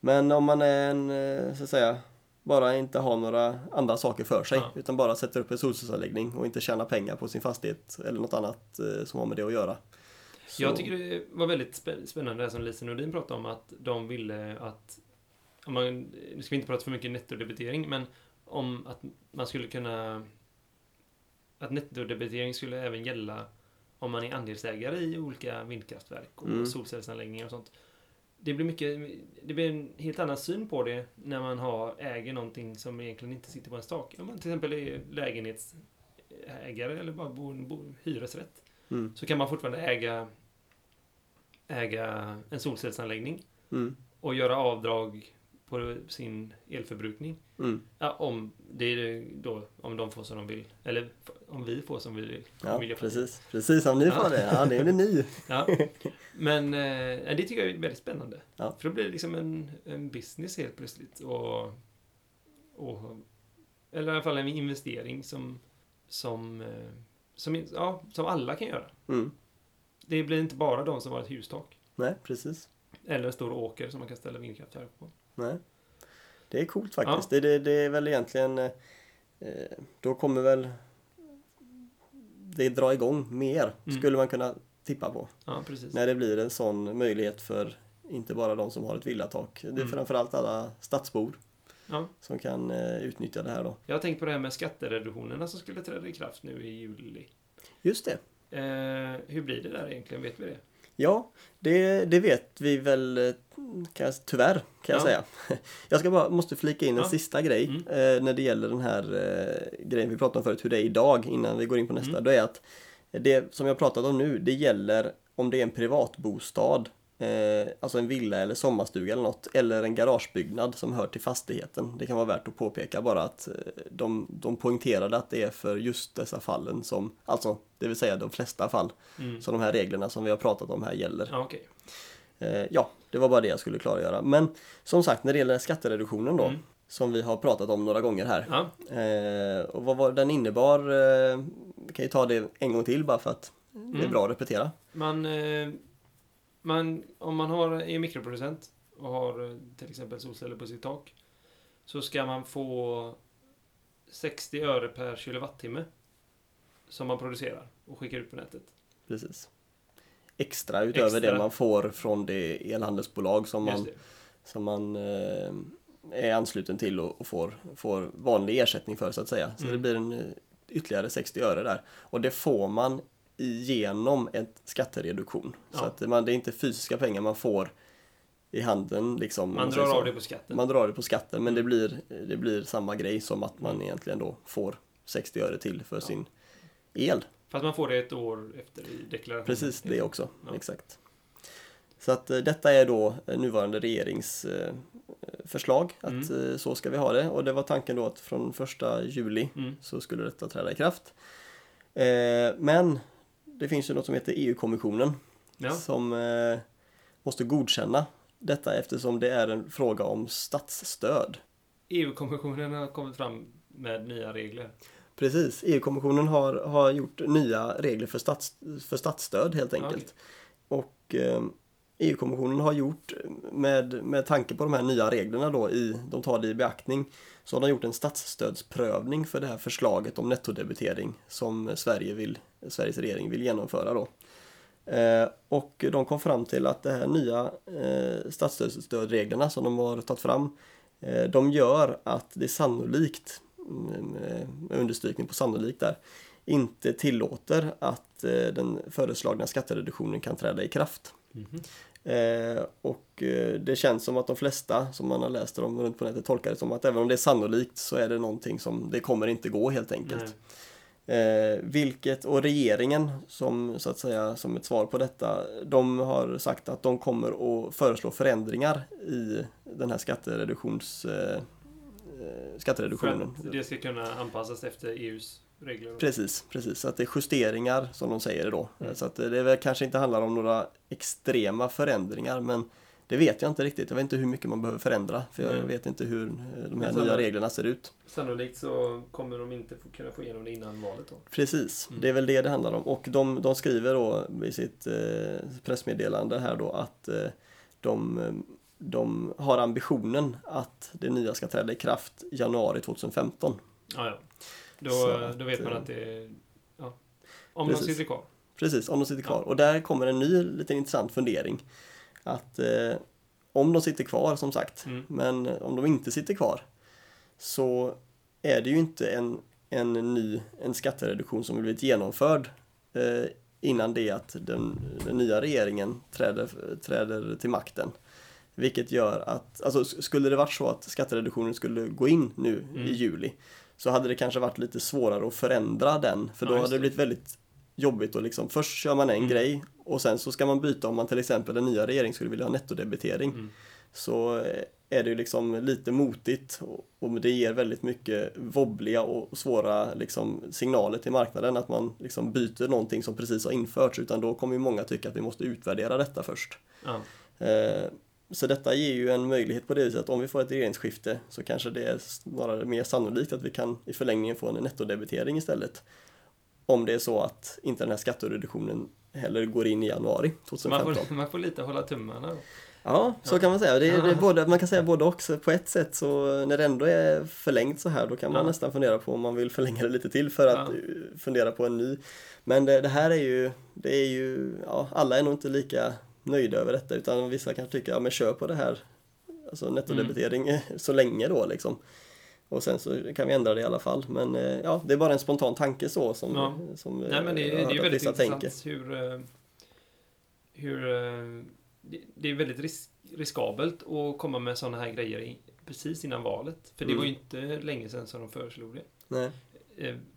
Men om man är en, så att säga, bara inte ha några andra saker för sig Ja. utan bara sätter upp en solcellsanläggning och inte tjäna pengar på sin fastighet eller något annat eh, som har med det att göra. Så- Jag tycker det var väldigt spä- spännande det som Lise Nordin pratade om att de ville att om man, nu ska vi inte prata för mycket nettodebitering men om att man skulle kunna att nettodebitering skulle även gälla om man är andelsägare i olika vindkraftverk och Mm. solcellsanläggningar och sånt. Det blir mycket, det blir en helt annan syn på det när man har, äger någonting som egentligen inte sitter på en stak. Om man till exempel är lägenhetsägare eller bara bor bo, hyresrätt Mm. så kan man fortfarande äga, äga en solcellsanläggning Mm. och göra avdrag på sin elförbrukning. Mm. Ja, om det är då, om de får som de vill. Eller om vi får som vi vill. Ja, precis. Precis som ni får Ja. det. Ja, det är det ni. Ja. Men eh, det tycker jag är väldigt spännande. Ja. För då blir det liksom en, en business helt plötsligt. Och, och, eller i alla fall en investering som, som, eh, som, ja, som alla kan göra. Mm. Det blir inte bara de som har ett hustak. Nej, precis. Eller en stor åker som man kan ställa vindkraftverk på. Nej. Det är coolt faktiskt. Det, det, det är väl egentligen... eh, Eh, då kommer väl det dra igång mer, Mm. skulle man kunna tippa på. Ja. När det blir en sån möjlighet för inte bara de som har ett villatak. Det är Mm. framförallt alla stadsbor Ja. som kan eh, utnyttja det här då. Jag har tänkt på det här med skattereduktionerna som skulle träda i kraft nu i juli. Just det. Eh, hur blir det där egentligen? Vet vi det? Ja, det, det vet vi väl eh, kan jag, tyvärr kan jag Ja. säga. Jag ska bara, måste flika in en Ja. sista grej Mm. eh, när det gäller den här eh, grejen vi pratade om förut, hur det är idag innan vi går in på nästa. Mm. Då är att det som jag pratat om nu, det gäller om det är en privatbostad, eh, alltså en villa eller sommarstuga eller något, eller en garagebyggnad som hör till fastigheten. Det kan vara värt att påpeka bara att eh, de, de poängterade att det är för just dessa fallen som, alltså det vill säga de flesta fall, Mm. så de här reglerna som vi har pratat om här gäller. Ja, okej. Eh, ja, det var bara det jag skulle klargöra. Men som sagt, när det gäller skattereduktionen då, Mm. som vi har pratat om några gånger här. Ja, Eh, och vad var den innebar? Eh, vi kan ju ta det en gång till bara för att det är Mm. bra att repetera. man, eh, man, om man har, är mikroproducent och har eh, till exempel solceller på sitt tak så ska man få 60 öre per kilowattimme som man producerar och skickar ut på nätet. Precis. Extra utöver Extra. det man får från det elhandelsbolag som man, det. som man eh, är ansluten till och, och får, får vanlig ersättning för så att säga. Så Mm. det blir en eh, ytterligare 60 öre där. Och det får man genom en skattereduktion. Så Ja. att man, det är inte fysiska pengar man får i handen liksom. om Man drar så. av det på skatten. Man drar det på skatten men det Mm. blir, det blir samma grej som att man egentligen då får 60 öre till för Ja. sin el. Fast man får det ett år efter i deklarationen. Precis, det också. Ja. Exakt. Så att eh, detta är då eh, nuvarande regerings eh, förslag att Mm. så ska vi ha det och det var tanken då att från första juli Mm. så skulle detta träda i kraft. Men det finns ju något som heter EU-kommissionen Ja. som eh, måste godkänna detta eftersom det är en fråga om statsstöd. EU-kommissionen har kommit fram med nya regler. Precis, EU-kommissionen har, har gjort nya regler för, stats, för statsstöd helt Ja, enkelt. Och eh, EU-kommissionen har gjort, med, med tanke på de här nya reglerna då, i, de tar det i beaktning, så har de gjort en statsstödsprövning för det här förslaget om nettodebitering som Sverige vill, Sveriges regering vill genomföra då. Eh, och de kom fram till att de här nya eh, statsstödsreglerna som de har tagit fram, eh, de gör att det sannolikt, med med understrykning på sannolikt där, inte tillåter att eh, den föreslagna skattereduktionen kan träda i kraft. Mhm. Eh, och eh, det känns som att de flesta som man har läst om runt på nätet tolkar det som att även om det är sannolikt så är det någonting som det kommer inte gå helt enkelt. Eh, vilket, och regeringen som så att säga som ett svar på detta, de har sagt att de kommer att föreslå förändringar i den här skattereduktions, eh, eh, För skattereduktionen. att det ska kunna anpassas efter EUs regler. Precis, precis. Så att det är justeringar som de säger då. Mm. Så att det väl kanske inte handlar om några extrema förändringar men det vet jag inte riktigt. Jag vet inte hur mycket man behöver förändra för jag Nej. vet inte hur eh, de här nya reglerna ser ut. Sannolikt så kommer de inte kunna få igenom det innan valet då. Precis, Mm. det är väl det det handlar om. Och de, de skriver då i sitt eh, pressmeddelande här då att eh, de, de har ambitionen att det nya ska träda i kraft januari 2015. Ja, ja. Då, Så då vet man att, att det... Ja. Om precis. de sitter kvar. Precis, om de sitter kvar. Ja. Och där kommer en ny liten intressant fundering. Att eh, om de sitter kvar som sagt, Mm. men om de inte sitter kvar så är det ju inte en, en ny en skattereduktion som blivit genomförd eh, innan det att den, den nya regeringen träder, träder till makten. Vilket gör att, alltså skulle det varit så att skattereduktionen skulle gå in nu Mm. i juli så hade det kanske varit lite svårare att förändra den för Ja, då just hade det blivit väldigt jobbigt och liksom först kör man en Mm. grej och sen så ska man byta om man till exempel den nya regeringen skulle vilja ha nettodebitering Mm. så eh, är det ju liksom lite motigt och- och det ger väldigt mycket wobbliga och svåra liksom signaler till marknaden att man liksom byter någonting som precis har införts utan då kommer ju många tycka att vi måste utvärdera detta först. Ja. Så detta ger ju en möjlighet på det viset att om vi får ett regeringsskifte så kanske det är snarare mer sannolikt att vi kan i förlängningen få en nettodebitering istället. Om det är så att inte den här skattereduktionen heller går in i januari Så man 2015. får, man får lite hålla tummarna då. Ja, så kan man säga. Det är, det är både, man kan säga både och. På ett sätt så när det ändå är förlängt så här då kan man Ja. nästan fundera på om man vill förlänga det lite till för att Ja. fundera på en ny. Men det, det här är ju, det är ju, ja, alla är nog inte lika nöjda över detta utan vissa kanske tycker, ja men kör på det här, alltså nettodebitering eh, så länge då liksom. Och sen så kan vi ändra det i alla fall. Men eh, ja, det är bara en spontan tanke så som, Ja. som eh, Nej men det, jag har det är väldigt intressant tänker. hur... eh, hur det, är väldigt risk, riskabelt att komma med sådana här grejer i, precis innan valet. För det Mm. var ju inte länge sedan som de föreslog det. Nej.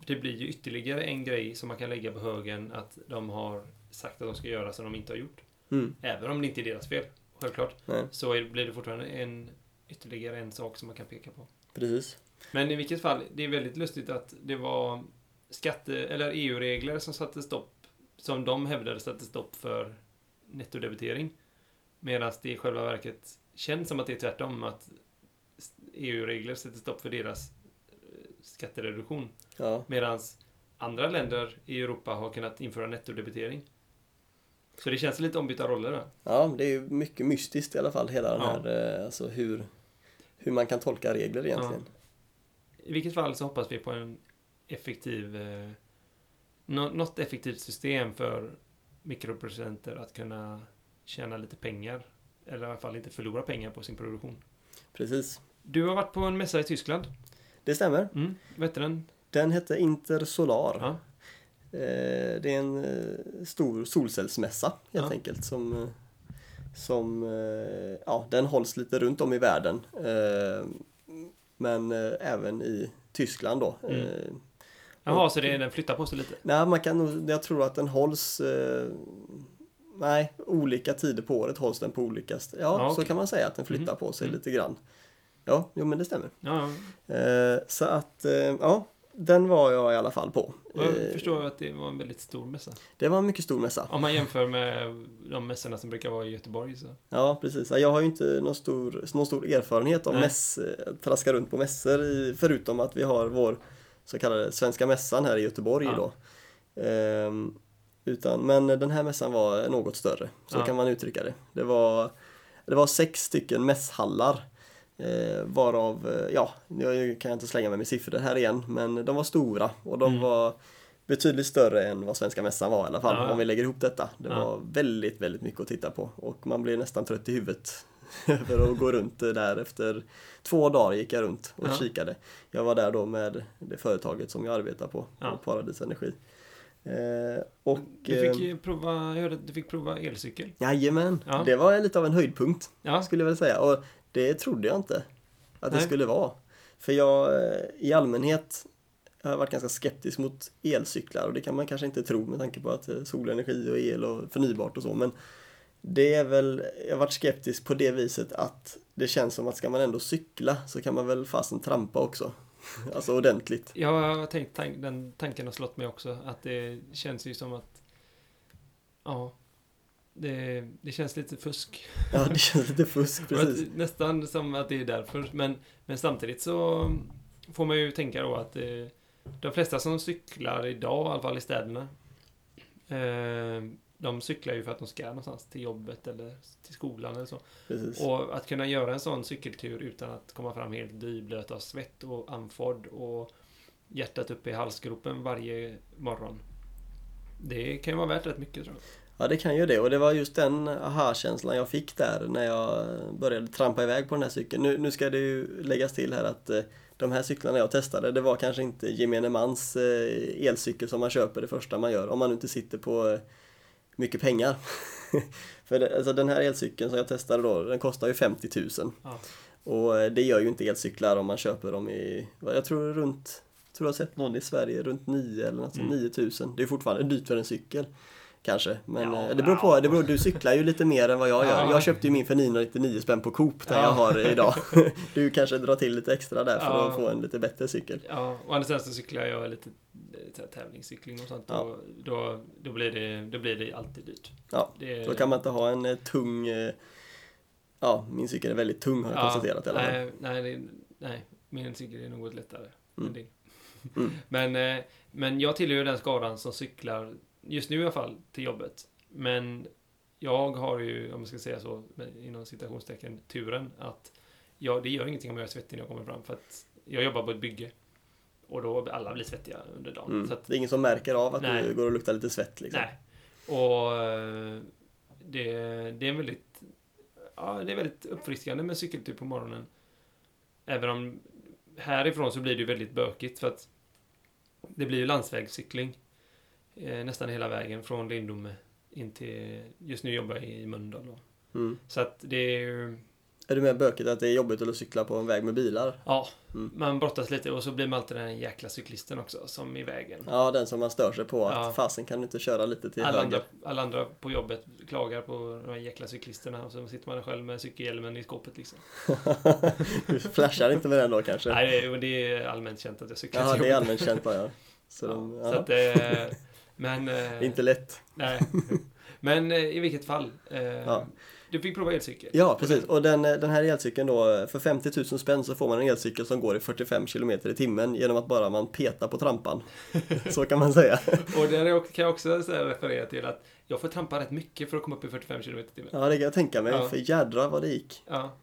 Det blir ju ytterligare en grej som man kan lägga på högen att de har sagt att de ska göra som de inte har gjort. Mm, Även om det inte är deras fel, självklart. nej, Så blir det fortfarande en, ytterligare en sak som man kan peka på. precis. Men i vilket fall, det är väldigt lustigt att det var skatte eller EU-regler som satte stopp, som de hävdade satte stopp för nettodebitering. Medan det i själva verket känns som att det är tvärtom, att EU-regler sätter stopp för deras eh, skattereduktion. Ja. Medan andra länder i Europa har kunnat införa nettodebitering. Så det känns lite ombytta roller där. Ja, det är ju mycket mystiskt i alla fall, hela den Ja. här, eh, alltså hur, hur man kan tolka regler egentligen. I vilket fall så hoppas vi på en effektiv, eh, nå- något effektivt system för mikroproducenter att kunna tjäna lite pengar. Eller i alla fall inte förlora pengar på sin produktion. Precis. Du har varit på en mässa i Tyskland. Det stämmer. Mm, vad heter den? Den hette Intersolar. Ja. Eh, det är en eh, stor solcellsmässa helt Ja. enkelt som, eh, som ja, den hålls lite runt om i världen. Men även i Tyskland då. Mm. Jaha, Och- så det, den flyttar på sig lite? Nej, man kan nog, jag tror att den hålls Nej, olika tider på året hålls den på olika Ja, Ja, så okej. kan man säga att den flyttar Mhm. på sig Mm. lite grann. Ja, jo men det stämmer. Ja, Eh, så att, ja, den var jag i alla fall på. jag Eh, förstår att det var en väldigt stor mässa. Det var en mycket stor mässa. Om man jämför med de mässorna som brukar vara i Göteborg så. Ja, precis. Jag har ju inte någon stor, någon stor erfarenhet av Nej. mäss, eh, traska runt på mässor, i, förutom att vi har vår så kallade Svenska Mässan här i Göteborg Ja. då. Ehm, utan, men den här mässan var något större, så Ja. kan man uttrycka det. Det var, det var sex stycken mässhallar. Eh, varav, eh, ja, jag kan inte slänga mig med siffror här igen, men de var stora och de Mm. var betydligt större än vad Svenska Mässan var i alla fall, Ja. om vi lägger ihop detta. Det Ja. var väldigt, väldigt mycket att titta på och man blev nästan trött i huvudet över att gå runt där efter två dagar gick jag runt och Ja. kikade. Jag var där då med det företaget som jag arbetar på, Ja. på Paradis Energi. Eh, och, Du fick eh, prova, jag hörde att du fick prova elcykel. Jajamän, Ja. det var lite av en höjdpunkt Ja, skulle jag väl säga. Och det trodde jag inte att det Nej. skulle vara. För jag eh, i allmänhet har varit ganska skeptisk mot elcyklar och det kan man kanske inte tro med tanke på att eh, solenergi och el och förnybart och så. Men det är väl, jag har varit skeptisk på det viset att det känns som att ska man ändå cykla så kan man väl fasen trampa också. alltså ordentligt. jag har tänkt, den tanken har slått mig också. Att det känns ju som att... Ja. Det, det känns lite fusk. Ja, det känns lite fusk precis. Nästan som att det är därför. Men, men samtidigt så får man ju tänka då att eh, de flesta som cyklar idag, i alla fall i städerna, eh, de cyklar ju för att de ska någonstans till jobbet eller till skolan eller så. Precis. Och att kunna göra en sån cykeltur utan att komma fram helt dyblöt av svett och andfådd och hjärtat uppe i halsgropen varje morgon. Det kan ju vara värt rätt mycket tror jag. Ja det kan ju det och det var just den aha-känslan jag fick där när jag började trampa iväg på den här cykeln. Nu, nu ska det ju läggas till här att eh, de här cyklarna jag testade det var kanske inte gemene mans eh, elcykel som man köper det första man gör om man inte sitter på eh, mycket pengar. För det, alltså den här elcykeln som jag testade då den kostar ju 50 000. Ja. Och det gör ju inte elcyklar om man köper dem i, jag tror runt, tror jag har sett någon i Sverige runt 9 eller något Mm. 9000. Det är fortfarande dyrt för en cykel. Kanske, men Ja, eh, det beror på, ja. det beror, du cyklar ju lite mer än vad jag gör. Ja. Jag köpte ju min för 999 spänn på Coop där Ja. jag har idag. Du kanske drar till lite extra där för Ja. att få en lite bättre cykel. Ja, å andra sidan så cyklar jag lite eh, tävlingscykling och sånt. Ja. Och då, då, blir det, då blir det alltid dyrt. Ja, Det, Då kan man inte ha en eh, tung, ja min cykel är väldigt tung har jag konstaterat i alla fall. nej, nej, det, nej, min cykel är något lättare. Mm. än din. Mm. Men, men jag tillhör den skaran som cyklar, just nu i alla fall, till jobbet. Men jag har ju, om man ska säga så, inom citationstecken, turen att jag, det gör ingenting om jag är svettig när jag kommer fram. För att jag jobbar på ett bygge. Och då alla blir svettiga under dagen. Mm. Så att, Det är ingen som märker av att Nej. du går och luktar lite svett liksom. Nej. Och eh, det, det är en väldigt, ja, det är väldigt uppfriskande med cykeltur på morgonen. Även om härifrån så blir det ju väldigt bökigt för att det blir ju landsvägscykling nästan hela vägen från Lindome in till, just nu jobbar jag i Mölndal. Mm. Så att det är ju, Är du med bökigt att det är jobbigt att cykla på en väg med bilar? ja, Mm. man brottas lite och så blir man alltid den jäkla cyklisten också som i vägen. Ja, den som man stör sig på. Att Ja. fasen kan du inte köra lite till Alla höger? andra, alla andra på jobbet klagar på de här jäkla cyklisterna och så sitter man själv med cykelhjälmen i skåpet liksom. du flashar inte med den då kanske? Nej, det är, det är allmänt känt att jag cyklar till det är allmänt känt bara ja. Så Ja, de, så ja. att, eh, men... Eh, inte lätt. Nej. Men eh, i vilket fall. Eh, Ja. Du fick prova elcykel. Ja, precis. Och den, den här elcykeln då, för 50 000 spänn så får man en elcykel som går i 45 km i timmen genom att bara man petar på trampan. Så kan man säga. Och där kan jag också referera till att jag får trampa rätt mycket för att komma upp i 45 km i timmen. Ja, det kan jag tänka mig. Ja. För jädrar vad det gick. Ja.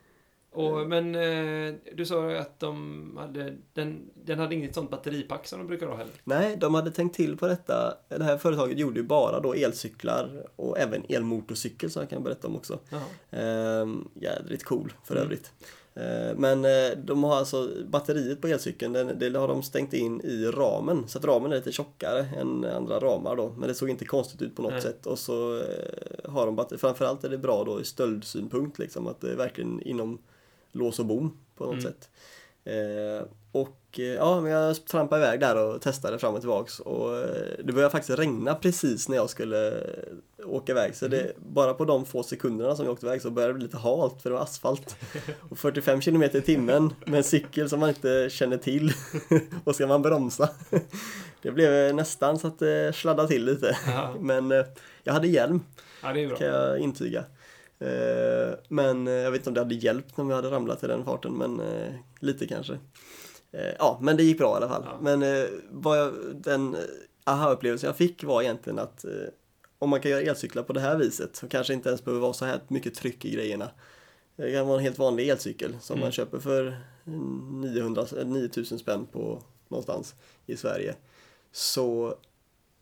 Och, men eh, du sa att de hade, den, den hade inget sånt batteripack som de brukar ha heller. Nej, de hade tänkt till på detta. Det här företaget gjorde ju bara då elcyklar och även elmotorcykel som jag kan berätta om också. Ehm, jädrigt cool för Mm. övrigt. Ehm, men eh, de har alltså batteriet på elcykeln, den, det har de stängt in i ramen. Så att ramen är lite tjockare än andra ramar då. Men det såg inte konstigt ut på något Nej. sätt. Och så eh, har de batteri, framförallt är det bra då i stöldsynpunkt liksom. Att det är verkligen inom lås och bom på något Mm. sätt. Eh, och eh, ja, men jag trampade iväg där och testade fram och tillbaks och eh, det började faktiskt regna precis när jag skulle eh, åka iväg så det, bara på de få sekunderna som jag åkte iväg så började det bli lite halt för det var asfalt. Och 45 km i timmen med en cykel som man inte känner till och ska man bromsa. Det blev nästan så att det sladdade till lite. Ja. Men jag hade hjälm ja, kan jag intyga. Eh, Men eh, jag vet inte om det hade hjälpt om jag hade ramlat i den farten, men eh, lite kanske. Ja, men det gick bra i alla fall. Ja. Men vad jag, den aha-upplevelsen jag fick var egentligen att om man kan göra elcyklar på det här viset så kanske inte ens behöver vara så här mycket tryck i grejerna. Det kan vara en helt vanlig elcykel som Mm. man köper för 900, eh, 9000 spänn på någonstans i Sverige. Så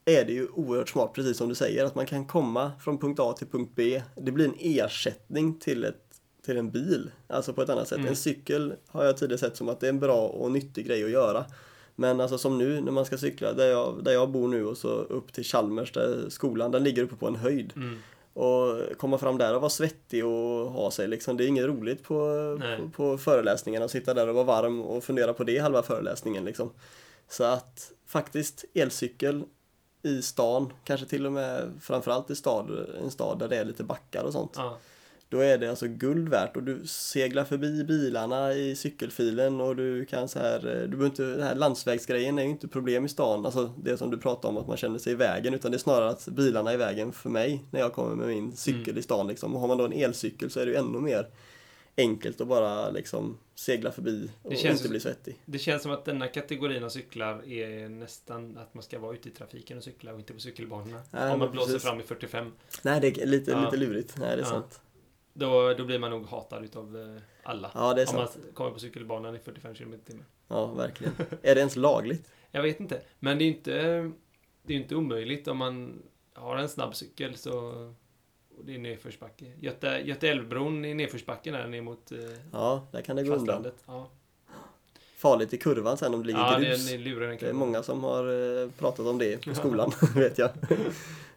är det ju oerhört smart, precis som du säger, att man kan komma från punkt A till punkt B. Det blir en ersättning till, ett, till en bil, alltså på ett annat sätt. Mm. En cykel har jag tidigare sett som att det är en bra och nyttig grej att göra. Men alltså som nu när man ska cykla, där jag, där jag bor nu och så upp till Chalmers, där skolan, den ligger uppe på en höjd. Mm. Och komma fram där och vara svettig och ha sig liksom, det är inget roligt på, på, på föreläsningen att sitta där och vara varm och fundera på det halva föreläsningen liksom. Så att faktiskt elcykel i stan, kanske till och med framförallt i stad, en stad där det är lite backar och sånt. Ja. Då är det alltså guld värt och du seglar förbi bilarna i cykelfilen och du kan så här, eh, du behöver inte, den här landsvägsgrejen är ju inte problem i stan, alltså det som du pratar om att man känner sig i vägen utan det är snarare att bilarna är i vägen för mig när jag kommer med min cykel Mm. i stan liksom. Och har man då en elcykel så är det ju ännu mer enkelt att bara liksom segla förbi och Det känns- inte bli svettig. Det känns som att denna kategorin av cyklar är nästan att man ska vara ute i trafiken och cykla och inte på cykelbanorna. Ja, Om man blåser precis. fram i 45. Nej, det är lite, Ja. lite lurigt. Nej, det är Ja. sant. Då, då blir man nog hatad utav eh, alla. Ja, det är Om man sant. kommer på cykelbanan i 45 km h Ja, verkligen. är det ens lagligt? Jag vet inte. Men det är inte, det är inte omöjligt om man har en snabb cykel så och det är nedförsbacke. Göte, Göte älvbron i nedförsbacken där ner mot eh, Ja, där kan det gå undan. Ja, Farligt i kurvan sen om det ligger ja det, grus. det en Det är många som har eh, pratat om det på skolan, vet jag.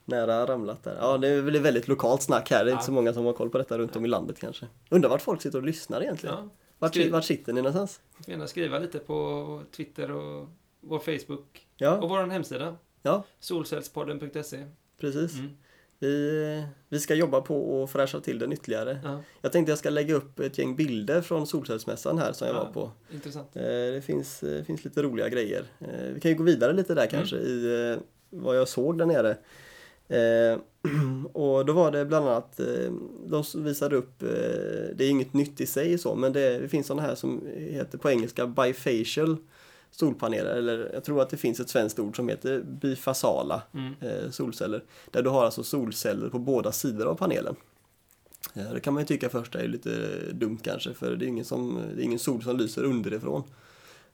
Nära ramlat där. Ja, det är väl ett väldigt lokalt snack här. Det är inte Ja. så många som har koll på detta runt om i landet kanske. Undrar vart folk sitter och lyssnar egentligen. Ja, Vart, Skriv- vart sitter ni någonstans? gärna skriva lite på Twitter och vår Facebook och Ja, vår hemsida. Ja. Solcellspodden.se. precis. Mm. Vi, vi ska jobba på att fräscha till den ytterligare. Ja, Jag tänkte jag ska lägga upp ett gäng bilder från solcellsmässan här som jag Ja. var på. intressant. Eh, Det finns, eh, finns lite roliga grejer. Eh, Vi kan ju gå vidare lite där kanske i vad jag såg där nere. Och då var det bland annat, de visade upp, det är inget nytt i sig så, men det, det finns sådana här som heter på engelska bifacial solpaneler, eller jag tror att det finns ett svenskt ord som heter bifasala Mm. eh, solceller. Där du har alltså solceller på båda sidor av panelen. Eh, Det kan man ju tycka först är lite dumt kanske för det är ingen, som, det är ingen sol som lyser underifrån.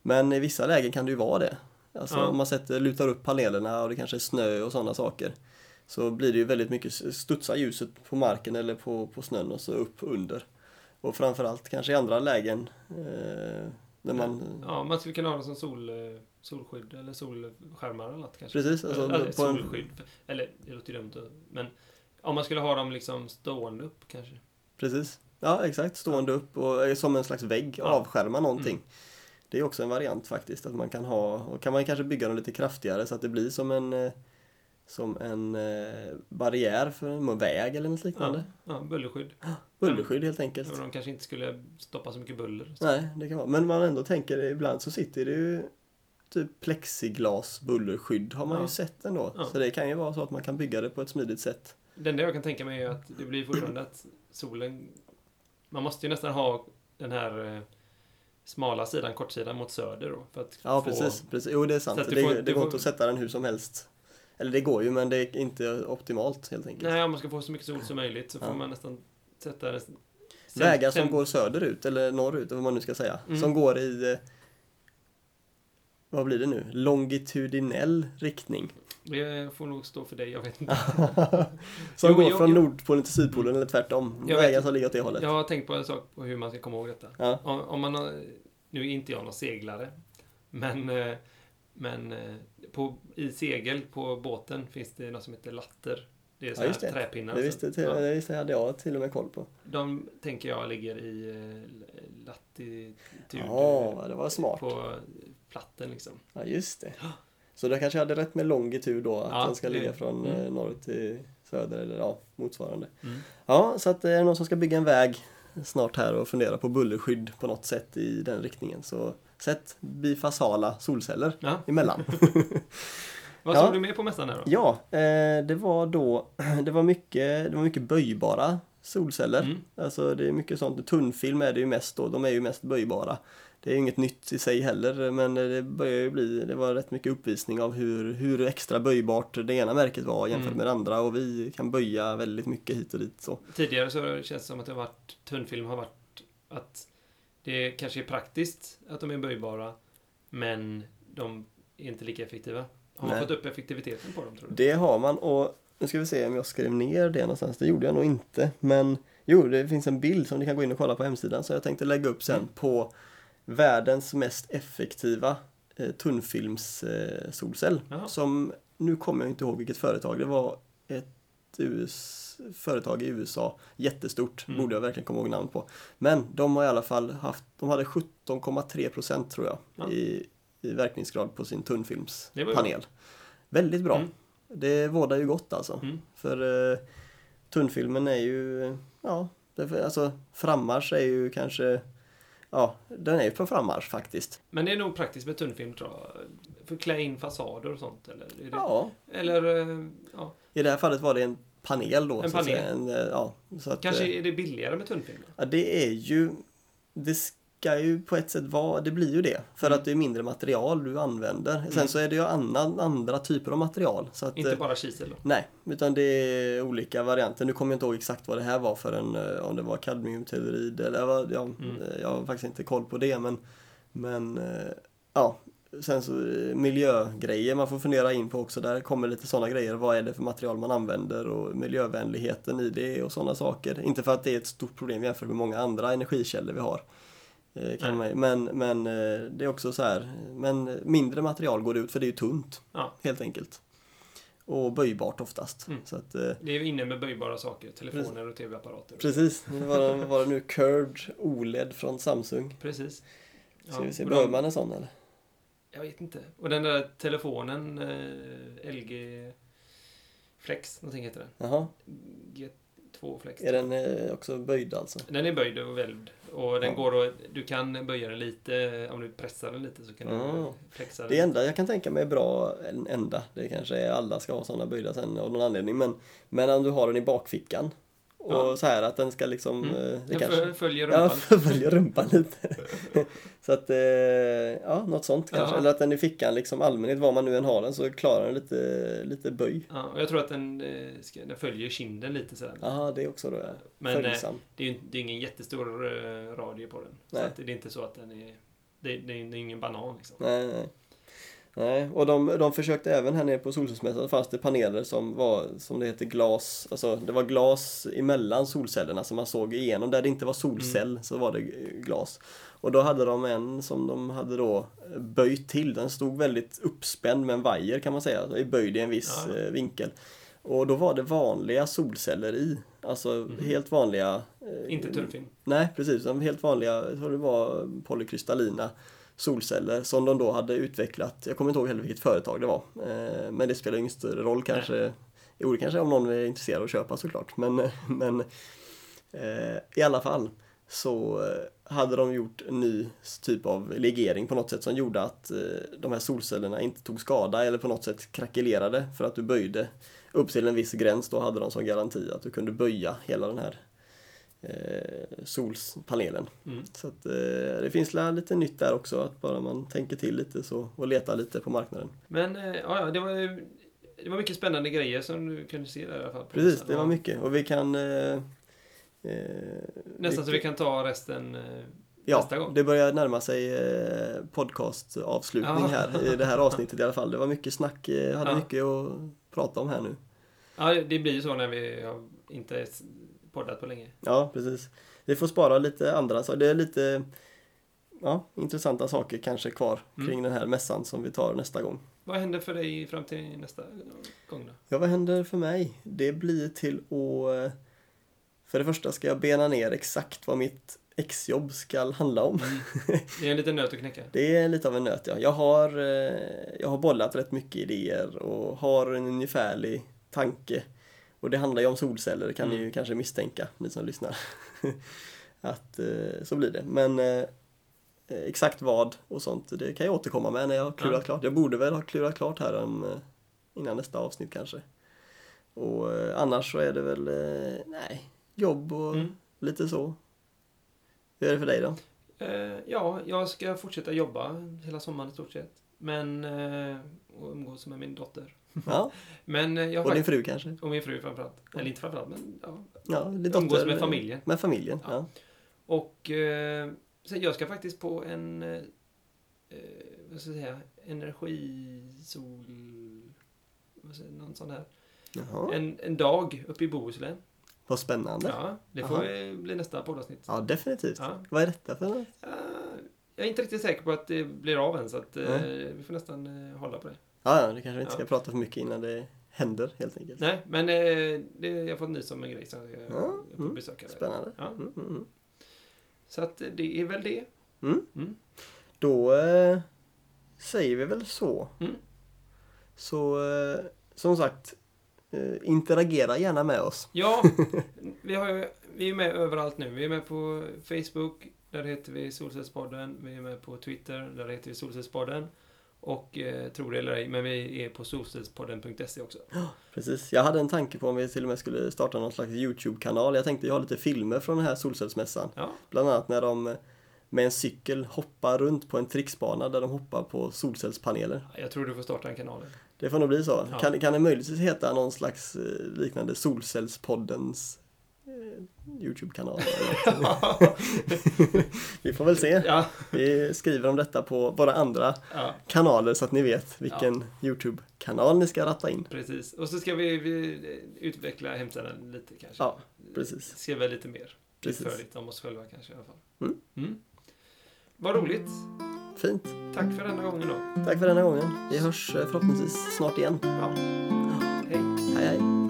Men i vissa lägen kan det ju vara det. Alltså Ja. om man sätter, lutar upp panelerna och det kanske är snö och sådana saker. Så blir det ju väldigt mycket, studsar ljuset på marken eller på, på snön och så upp under. Och framförallt kanske i andra lägen eh, när man... Ja, man skulle kunna ha det som sol, eh, solskydd eller solskärmar eller något kanske. Precis, alltså eller, på en- solskydd. Eller, det låter ju dumt. Men om man skulle ha dem liksom stående upp kanske. Precis. Ja, exakt. Stående upp och eh, som en slags vägg, Ja. avskärma någonting. Mm. Det är också en variant faktiskt, att man kan ha, och kan man kanske bygga dem lite kraftigare så att det blir som en eh, som en eh, barriär för en väg eller något liknande. Ja, bullerskydd. Bullerskydd helt enkelt. Och de kanske inte skulle stoppa så mycket buller. Så. Nej, det kan vara. Men man ändå tänker, ibland så sitter det ju typ plexiglas bullerskydd har man Ja. ju sett ändå. Ja. Så det kan ju vara så att man kan bygga det på ett smidigt sätt. Det enda jag kan tänka mig är att det blir fortfarande att solen... Man måste ju nästan ha den här eh, smala sidan, kortsidan mot söder då. För att Ja, få, precis. precis. Jo, det är sant. Det, får- det går får- inte att sätta den hur som helst. Eller det går ju, men det är inte optimalt helt enkelt. Nej, om man ska få så mycket sol som möjligt så får Ja. man nästan sätta... Sen, Vägar som sen- går söderut, eller norrut, eller vad man nu ska säga. Mm. Som går i, eh, vad blir det nu, longitudinell riktning. Det får nog stå för dig, jag vet inte. som Jo, går jo, från jo. Nordpolen till Sydpolen eller tvärtom. Jag Vägar som ligger åt det hållet. Jag har tänkt på en sak på hur man ska komma ihåg detta. Ja. Om, om man har, nu är inte jag någon seglare, men, eh, men eh, på, i segel på båten finns det något som heter latter. Det är så Ja, just det. träpinnar. Det visste, till, ja, det visste hade jag till och med koll på. de tänker jag ligger i eh, latitud Ja, det var smart. på platten liksom. Ja, just det. Så du kanske hade rätt med longitud då, att Ja, den ska det- ligga från mm. eh, norr till söder eller ja, motsvarande. Mm. Ja, så att det är någon som ska bygga en väg snart här och fundera på bullerskydd på något sätt i den riktningen. Så sätt bifasala solceller Ja. emellan. Vad Ja. såg du mer på mässan här då? ja, eh, det var då, det var mycket, det var mycket böjbara solceller. Mm. Alltså det är mycket sånt, tunnfilm är det ju mest då, de är ju mest böjbara. Det är ju inget nytt i sig heller, men det börjar ju bli, det var rätt mycket uppvisning av hur, hur extra böjbart det ena märket var jämfört Mm. med det andra och vi kan böja väldigt mycket hit och dit så. Tidigare så känns det som att det har varit, tunnfilm har varit att det kanske är praktiskt att de är böjbara, men de är inte lika effektiva. Har man Nej. fått upp effektiviteten på dem tror du? Det har man och nu ska vi se om jag skrev ner det någonstans, det gjorde jag nog inte. Men jo, det finns en bild som ni kan gå in och kolla på hemsidan så jag tänkte lägga upp sen Mm. på världens mest effektiva eh, tunnfilmssolcell. Eh, solcell. Som, nu kommer jag inte ihåg vilket företag, det var ett US, företag i USA, jättestort, Mm. borde jag verkligen komma ihåg namn på. Men de har i alla fall haft, de hade 17,3 procent tror jag Ja. i, i verkningsgrad på sin tunnfilmspanel. Väldigt bra. Mm. Det vårdar ju gott alltså. Mm. För eh, tunnfilmen är ju, ja, det, alltså frammarsch är ju kanske, ja, den är ju på frammarsch faktiskt. Men det är nog praktiskt med tunnfilm tror jag. För att klä in fasader och sånt eller? Är det, Ja, Eller, eh, ja. I det här fallet var det en panel då. En så panel. En, ja, så att, Kanske eh, är det billigare med tunnfilm? då? ja, det är ju, det, sk- brukar ju på ett sätt vara, det blir ju det. För Mm. att det är mindre material du använder. Sen Mm. så är det ju annan, andra typer av material. Så att, Inte eh, bara kisel då. Nej, utan det är olika varianter. Nu kommer jag inte ihåg exakt vad det här var för en, eh, om det var kadmiumtelluried eller vad, ja, Mm. jag har faktiskt inte koll på det men, men ja. Sen så miljögrejer man får fundera in på också. Där kommer lite sådana grejer. Vad är det för material man använder och miljövänligheten i det och sådana saker. Inte för att det är ett stort problem jämfört med många andra energikällor vi har. Eh, Kan man, men, men eh, det är också så här, men mindre material går ut för det är ju tunt. Ja. Helt enkelt. Och böjbart oftast. Mm. Så att, eh, Det är inne med böjbara saker. Telefoner och tv-apparater. Precis, det var, var det nu Curved OLED från Samsung. Precis. Ska vi se, behöver man en sån eller? Jag vet inte. Och den där telefonen, eh, LG Flex, någonting heter den. Jaha, G2 Flex. är den eh, också böjd alltså? Den är böjd och välvd. Och den Ja. går att, du kan böja den lite, om du pressar den lite så kan du Ah. flexa den. Det enda jag kan tänka mig är bra, en enda, det kanske är alla ska ha sådana böjda sen av någon anledning, men, men om du har den i bakfickan och Ja. så här att den ska liksom, Mm. eh, det kanske... fö- följer Ja, rumpan. följer rumpan lite. så att, eh, ja, något sånt kanske. Ja. Eller att den i fickan, liksom allmänhet, var man nu än har den, så klarar den lite, lite böj. Ja, och jag tror att den, eh, ska, den följer kinden lite sådär. Jaha, det är också då, ja. Men eh, Följsam. det är ju det är ingen jättestor eh, radie på den. Så Nej. att det är inte så att den är... Det, det, är, det är ingen banan liksom. Nej, nej. Nej, och de, de försökte även här nere på Solcellsmässan fanns det paneler som var, som det heter, glas, alltså det var glas emellan solcellerna som man såg igenom. Där det inte var solcell Mm. så var det glas. Och då hade de en som de hade då böjt till. Den stod väldigt uppspänd med en vajer kan man säga, alltså, böjd i en viss Ja. eh, vinkel. Och då var det vanliga solceller i. Alltså Mhm. helt vanliga eh, Inte tunnfilm. Nej, precis. Helt vanliga, jag tror det var polykristallina solceller som de då hade utvecklat. Jag kommer inte ihåg heller vilket företag det var. Eh, men det spelar ingen större roll kanske. Jo, det kanske om någon är intresserad av att köpa såklart. Men, men eh, i alla fall så eh, hade de gjort en ny typ av legering på något sätt som gjorde att de här solcellerna inte tog skada eller på något sätt krackelerade för att du böjde upp till en viss gräns. Då hade de som garanti att du kunde böja hela den här eh, solpanelen. Mm. Så att, eh, det finns lite nytt där också, att bara man tänker till lite så och letar lite på marknaden. Men eh, ja, ja, det var det var mycket spännande grejer som du kunde se där i alla fall. Precis, det var mycket och vi kan... Eh, eh, Nästan så vi kan ta resten eh, Ja, nästa gång. det börjar närma sig eh, podcastavslutning Ja. här i det här avsnittet i alla fall. Det var mycket snack, eh, hade Ja. mycket att prata om här nu. Ja, det blir ju så när vi inte poddat på länge. Ja, precis. Vi får spara lite andra saker. Det är lite ja, intressanta saker kanske kvar Mm. kring den här mässan som vi tar nästa gång. Vad händer för dig fram till nästa gång då? Ja, vad händer för mig? Det blir till att... eh, För det första ska jag bena ner exakt vad mitt exjobb ska handla om. Det är en liten nöt att knäcka. Det är lite av en nöt, ja. Jag har, eh, jag har bollat rätt mycket idéer och har en ungefärlig tanke. Och det handlar ju om solceller, kan ni Mm. ju kanske misstänka, ni som lyssnar. att eh, så blir det. Men eh, exakt vad och sånt, det kan jag återkomma med när jag har klurat Ja. klart. Jag borde väl ha klurat klart här om, eh, innan nästa avsnitt kanske. Och eh, annars så är det väl, eh, nej, jobb och Mm. lite så. Hur är det för dig då? Eh, ja, jag ska fortsätta jobba hela sommaren i stort sett. Men, och umgås med min dotter. Ja, Men eh, jag och din fru kanske? och min fru framförallt. Eller inte framförallt, men ja. Ja, din Umgås dotter. med familjen. Med familjen, Ja. ja. Och eh, så jag ska faktiskt på en, eh, eh, vad ska jag säga, energisol... Vad säger, någon sån här. Jaha, En, en dag uppe i Bohuslän. vad spännande. Ja, Ja, det får eh, bli nästa poddavsnitt. definitivt. Ja. Vad är detta för något? Ja, jag är inte riktigt säker på att det blir av än, så att, Nej. vi får nästan hålla på det. Ja, ja, det kanske vi inte Ja. ska prata för mycket innan det händer helt enkelt. Nej, men eh, det, jag har fått nys om en grej så jag, jag får mm. besöka. Spännande. Ja. Mm, mm, mm. Så att det är väl det. Mm. Mm. Då eh, säger vi väl så. Så eh, som sagt, eh, interagera gärna med oss. Ja, vi, har, vi är med överallt nu. Vi är med på Facebook, där heter vi Solcellspodden. Vi är med på Twitter, där heter vi Solcellspodden. Och eh, tro det eller ej, men vi är på solcellspodden.se också. Precis. Jag hade en tanke på om vi till och med skulle starta någon slags YouTube-kanal. Jag tänkte jag har lite filmer från den här solcellsmässan. Ja, Bland annat när de med en cykel hoppa runt på en tricksbana där de hoppar på solcellspaneler. Jag tror du får starta en kanal. Det får nog bli så. Ja. Kan, kan det möjligtvis heta någon slags eh, liknande Solcellspoddens eh, Youtube-kanal? Vi får väl se. Ja, Vi skriver om detta på våra andra ja, kanaler så att ni vet vilken Youtube-kanal ni ska ratta in. precis. Och så ska vi, vi utveckla hemsidan lite kanske. Ja, precis. Skriva lite mer utförligt om oss själva kanske i alla fall. Mm. Mm. Vad roligt. Fint. Tack för denna gången då. Tack för denna gången. Vi hörs eh, förhoppningsvis snart igen. Ja. Hej. Hej hej!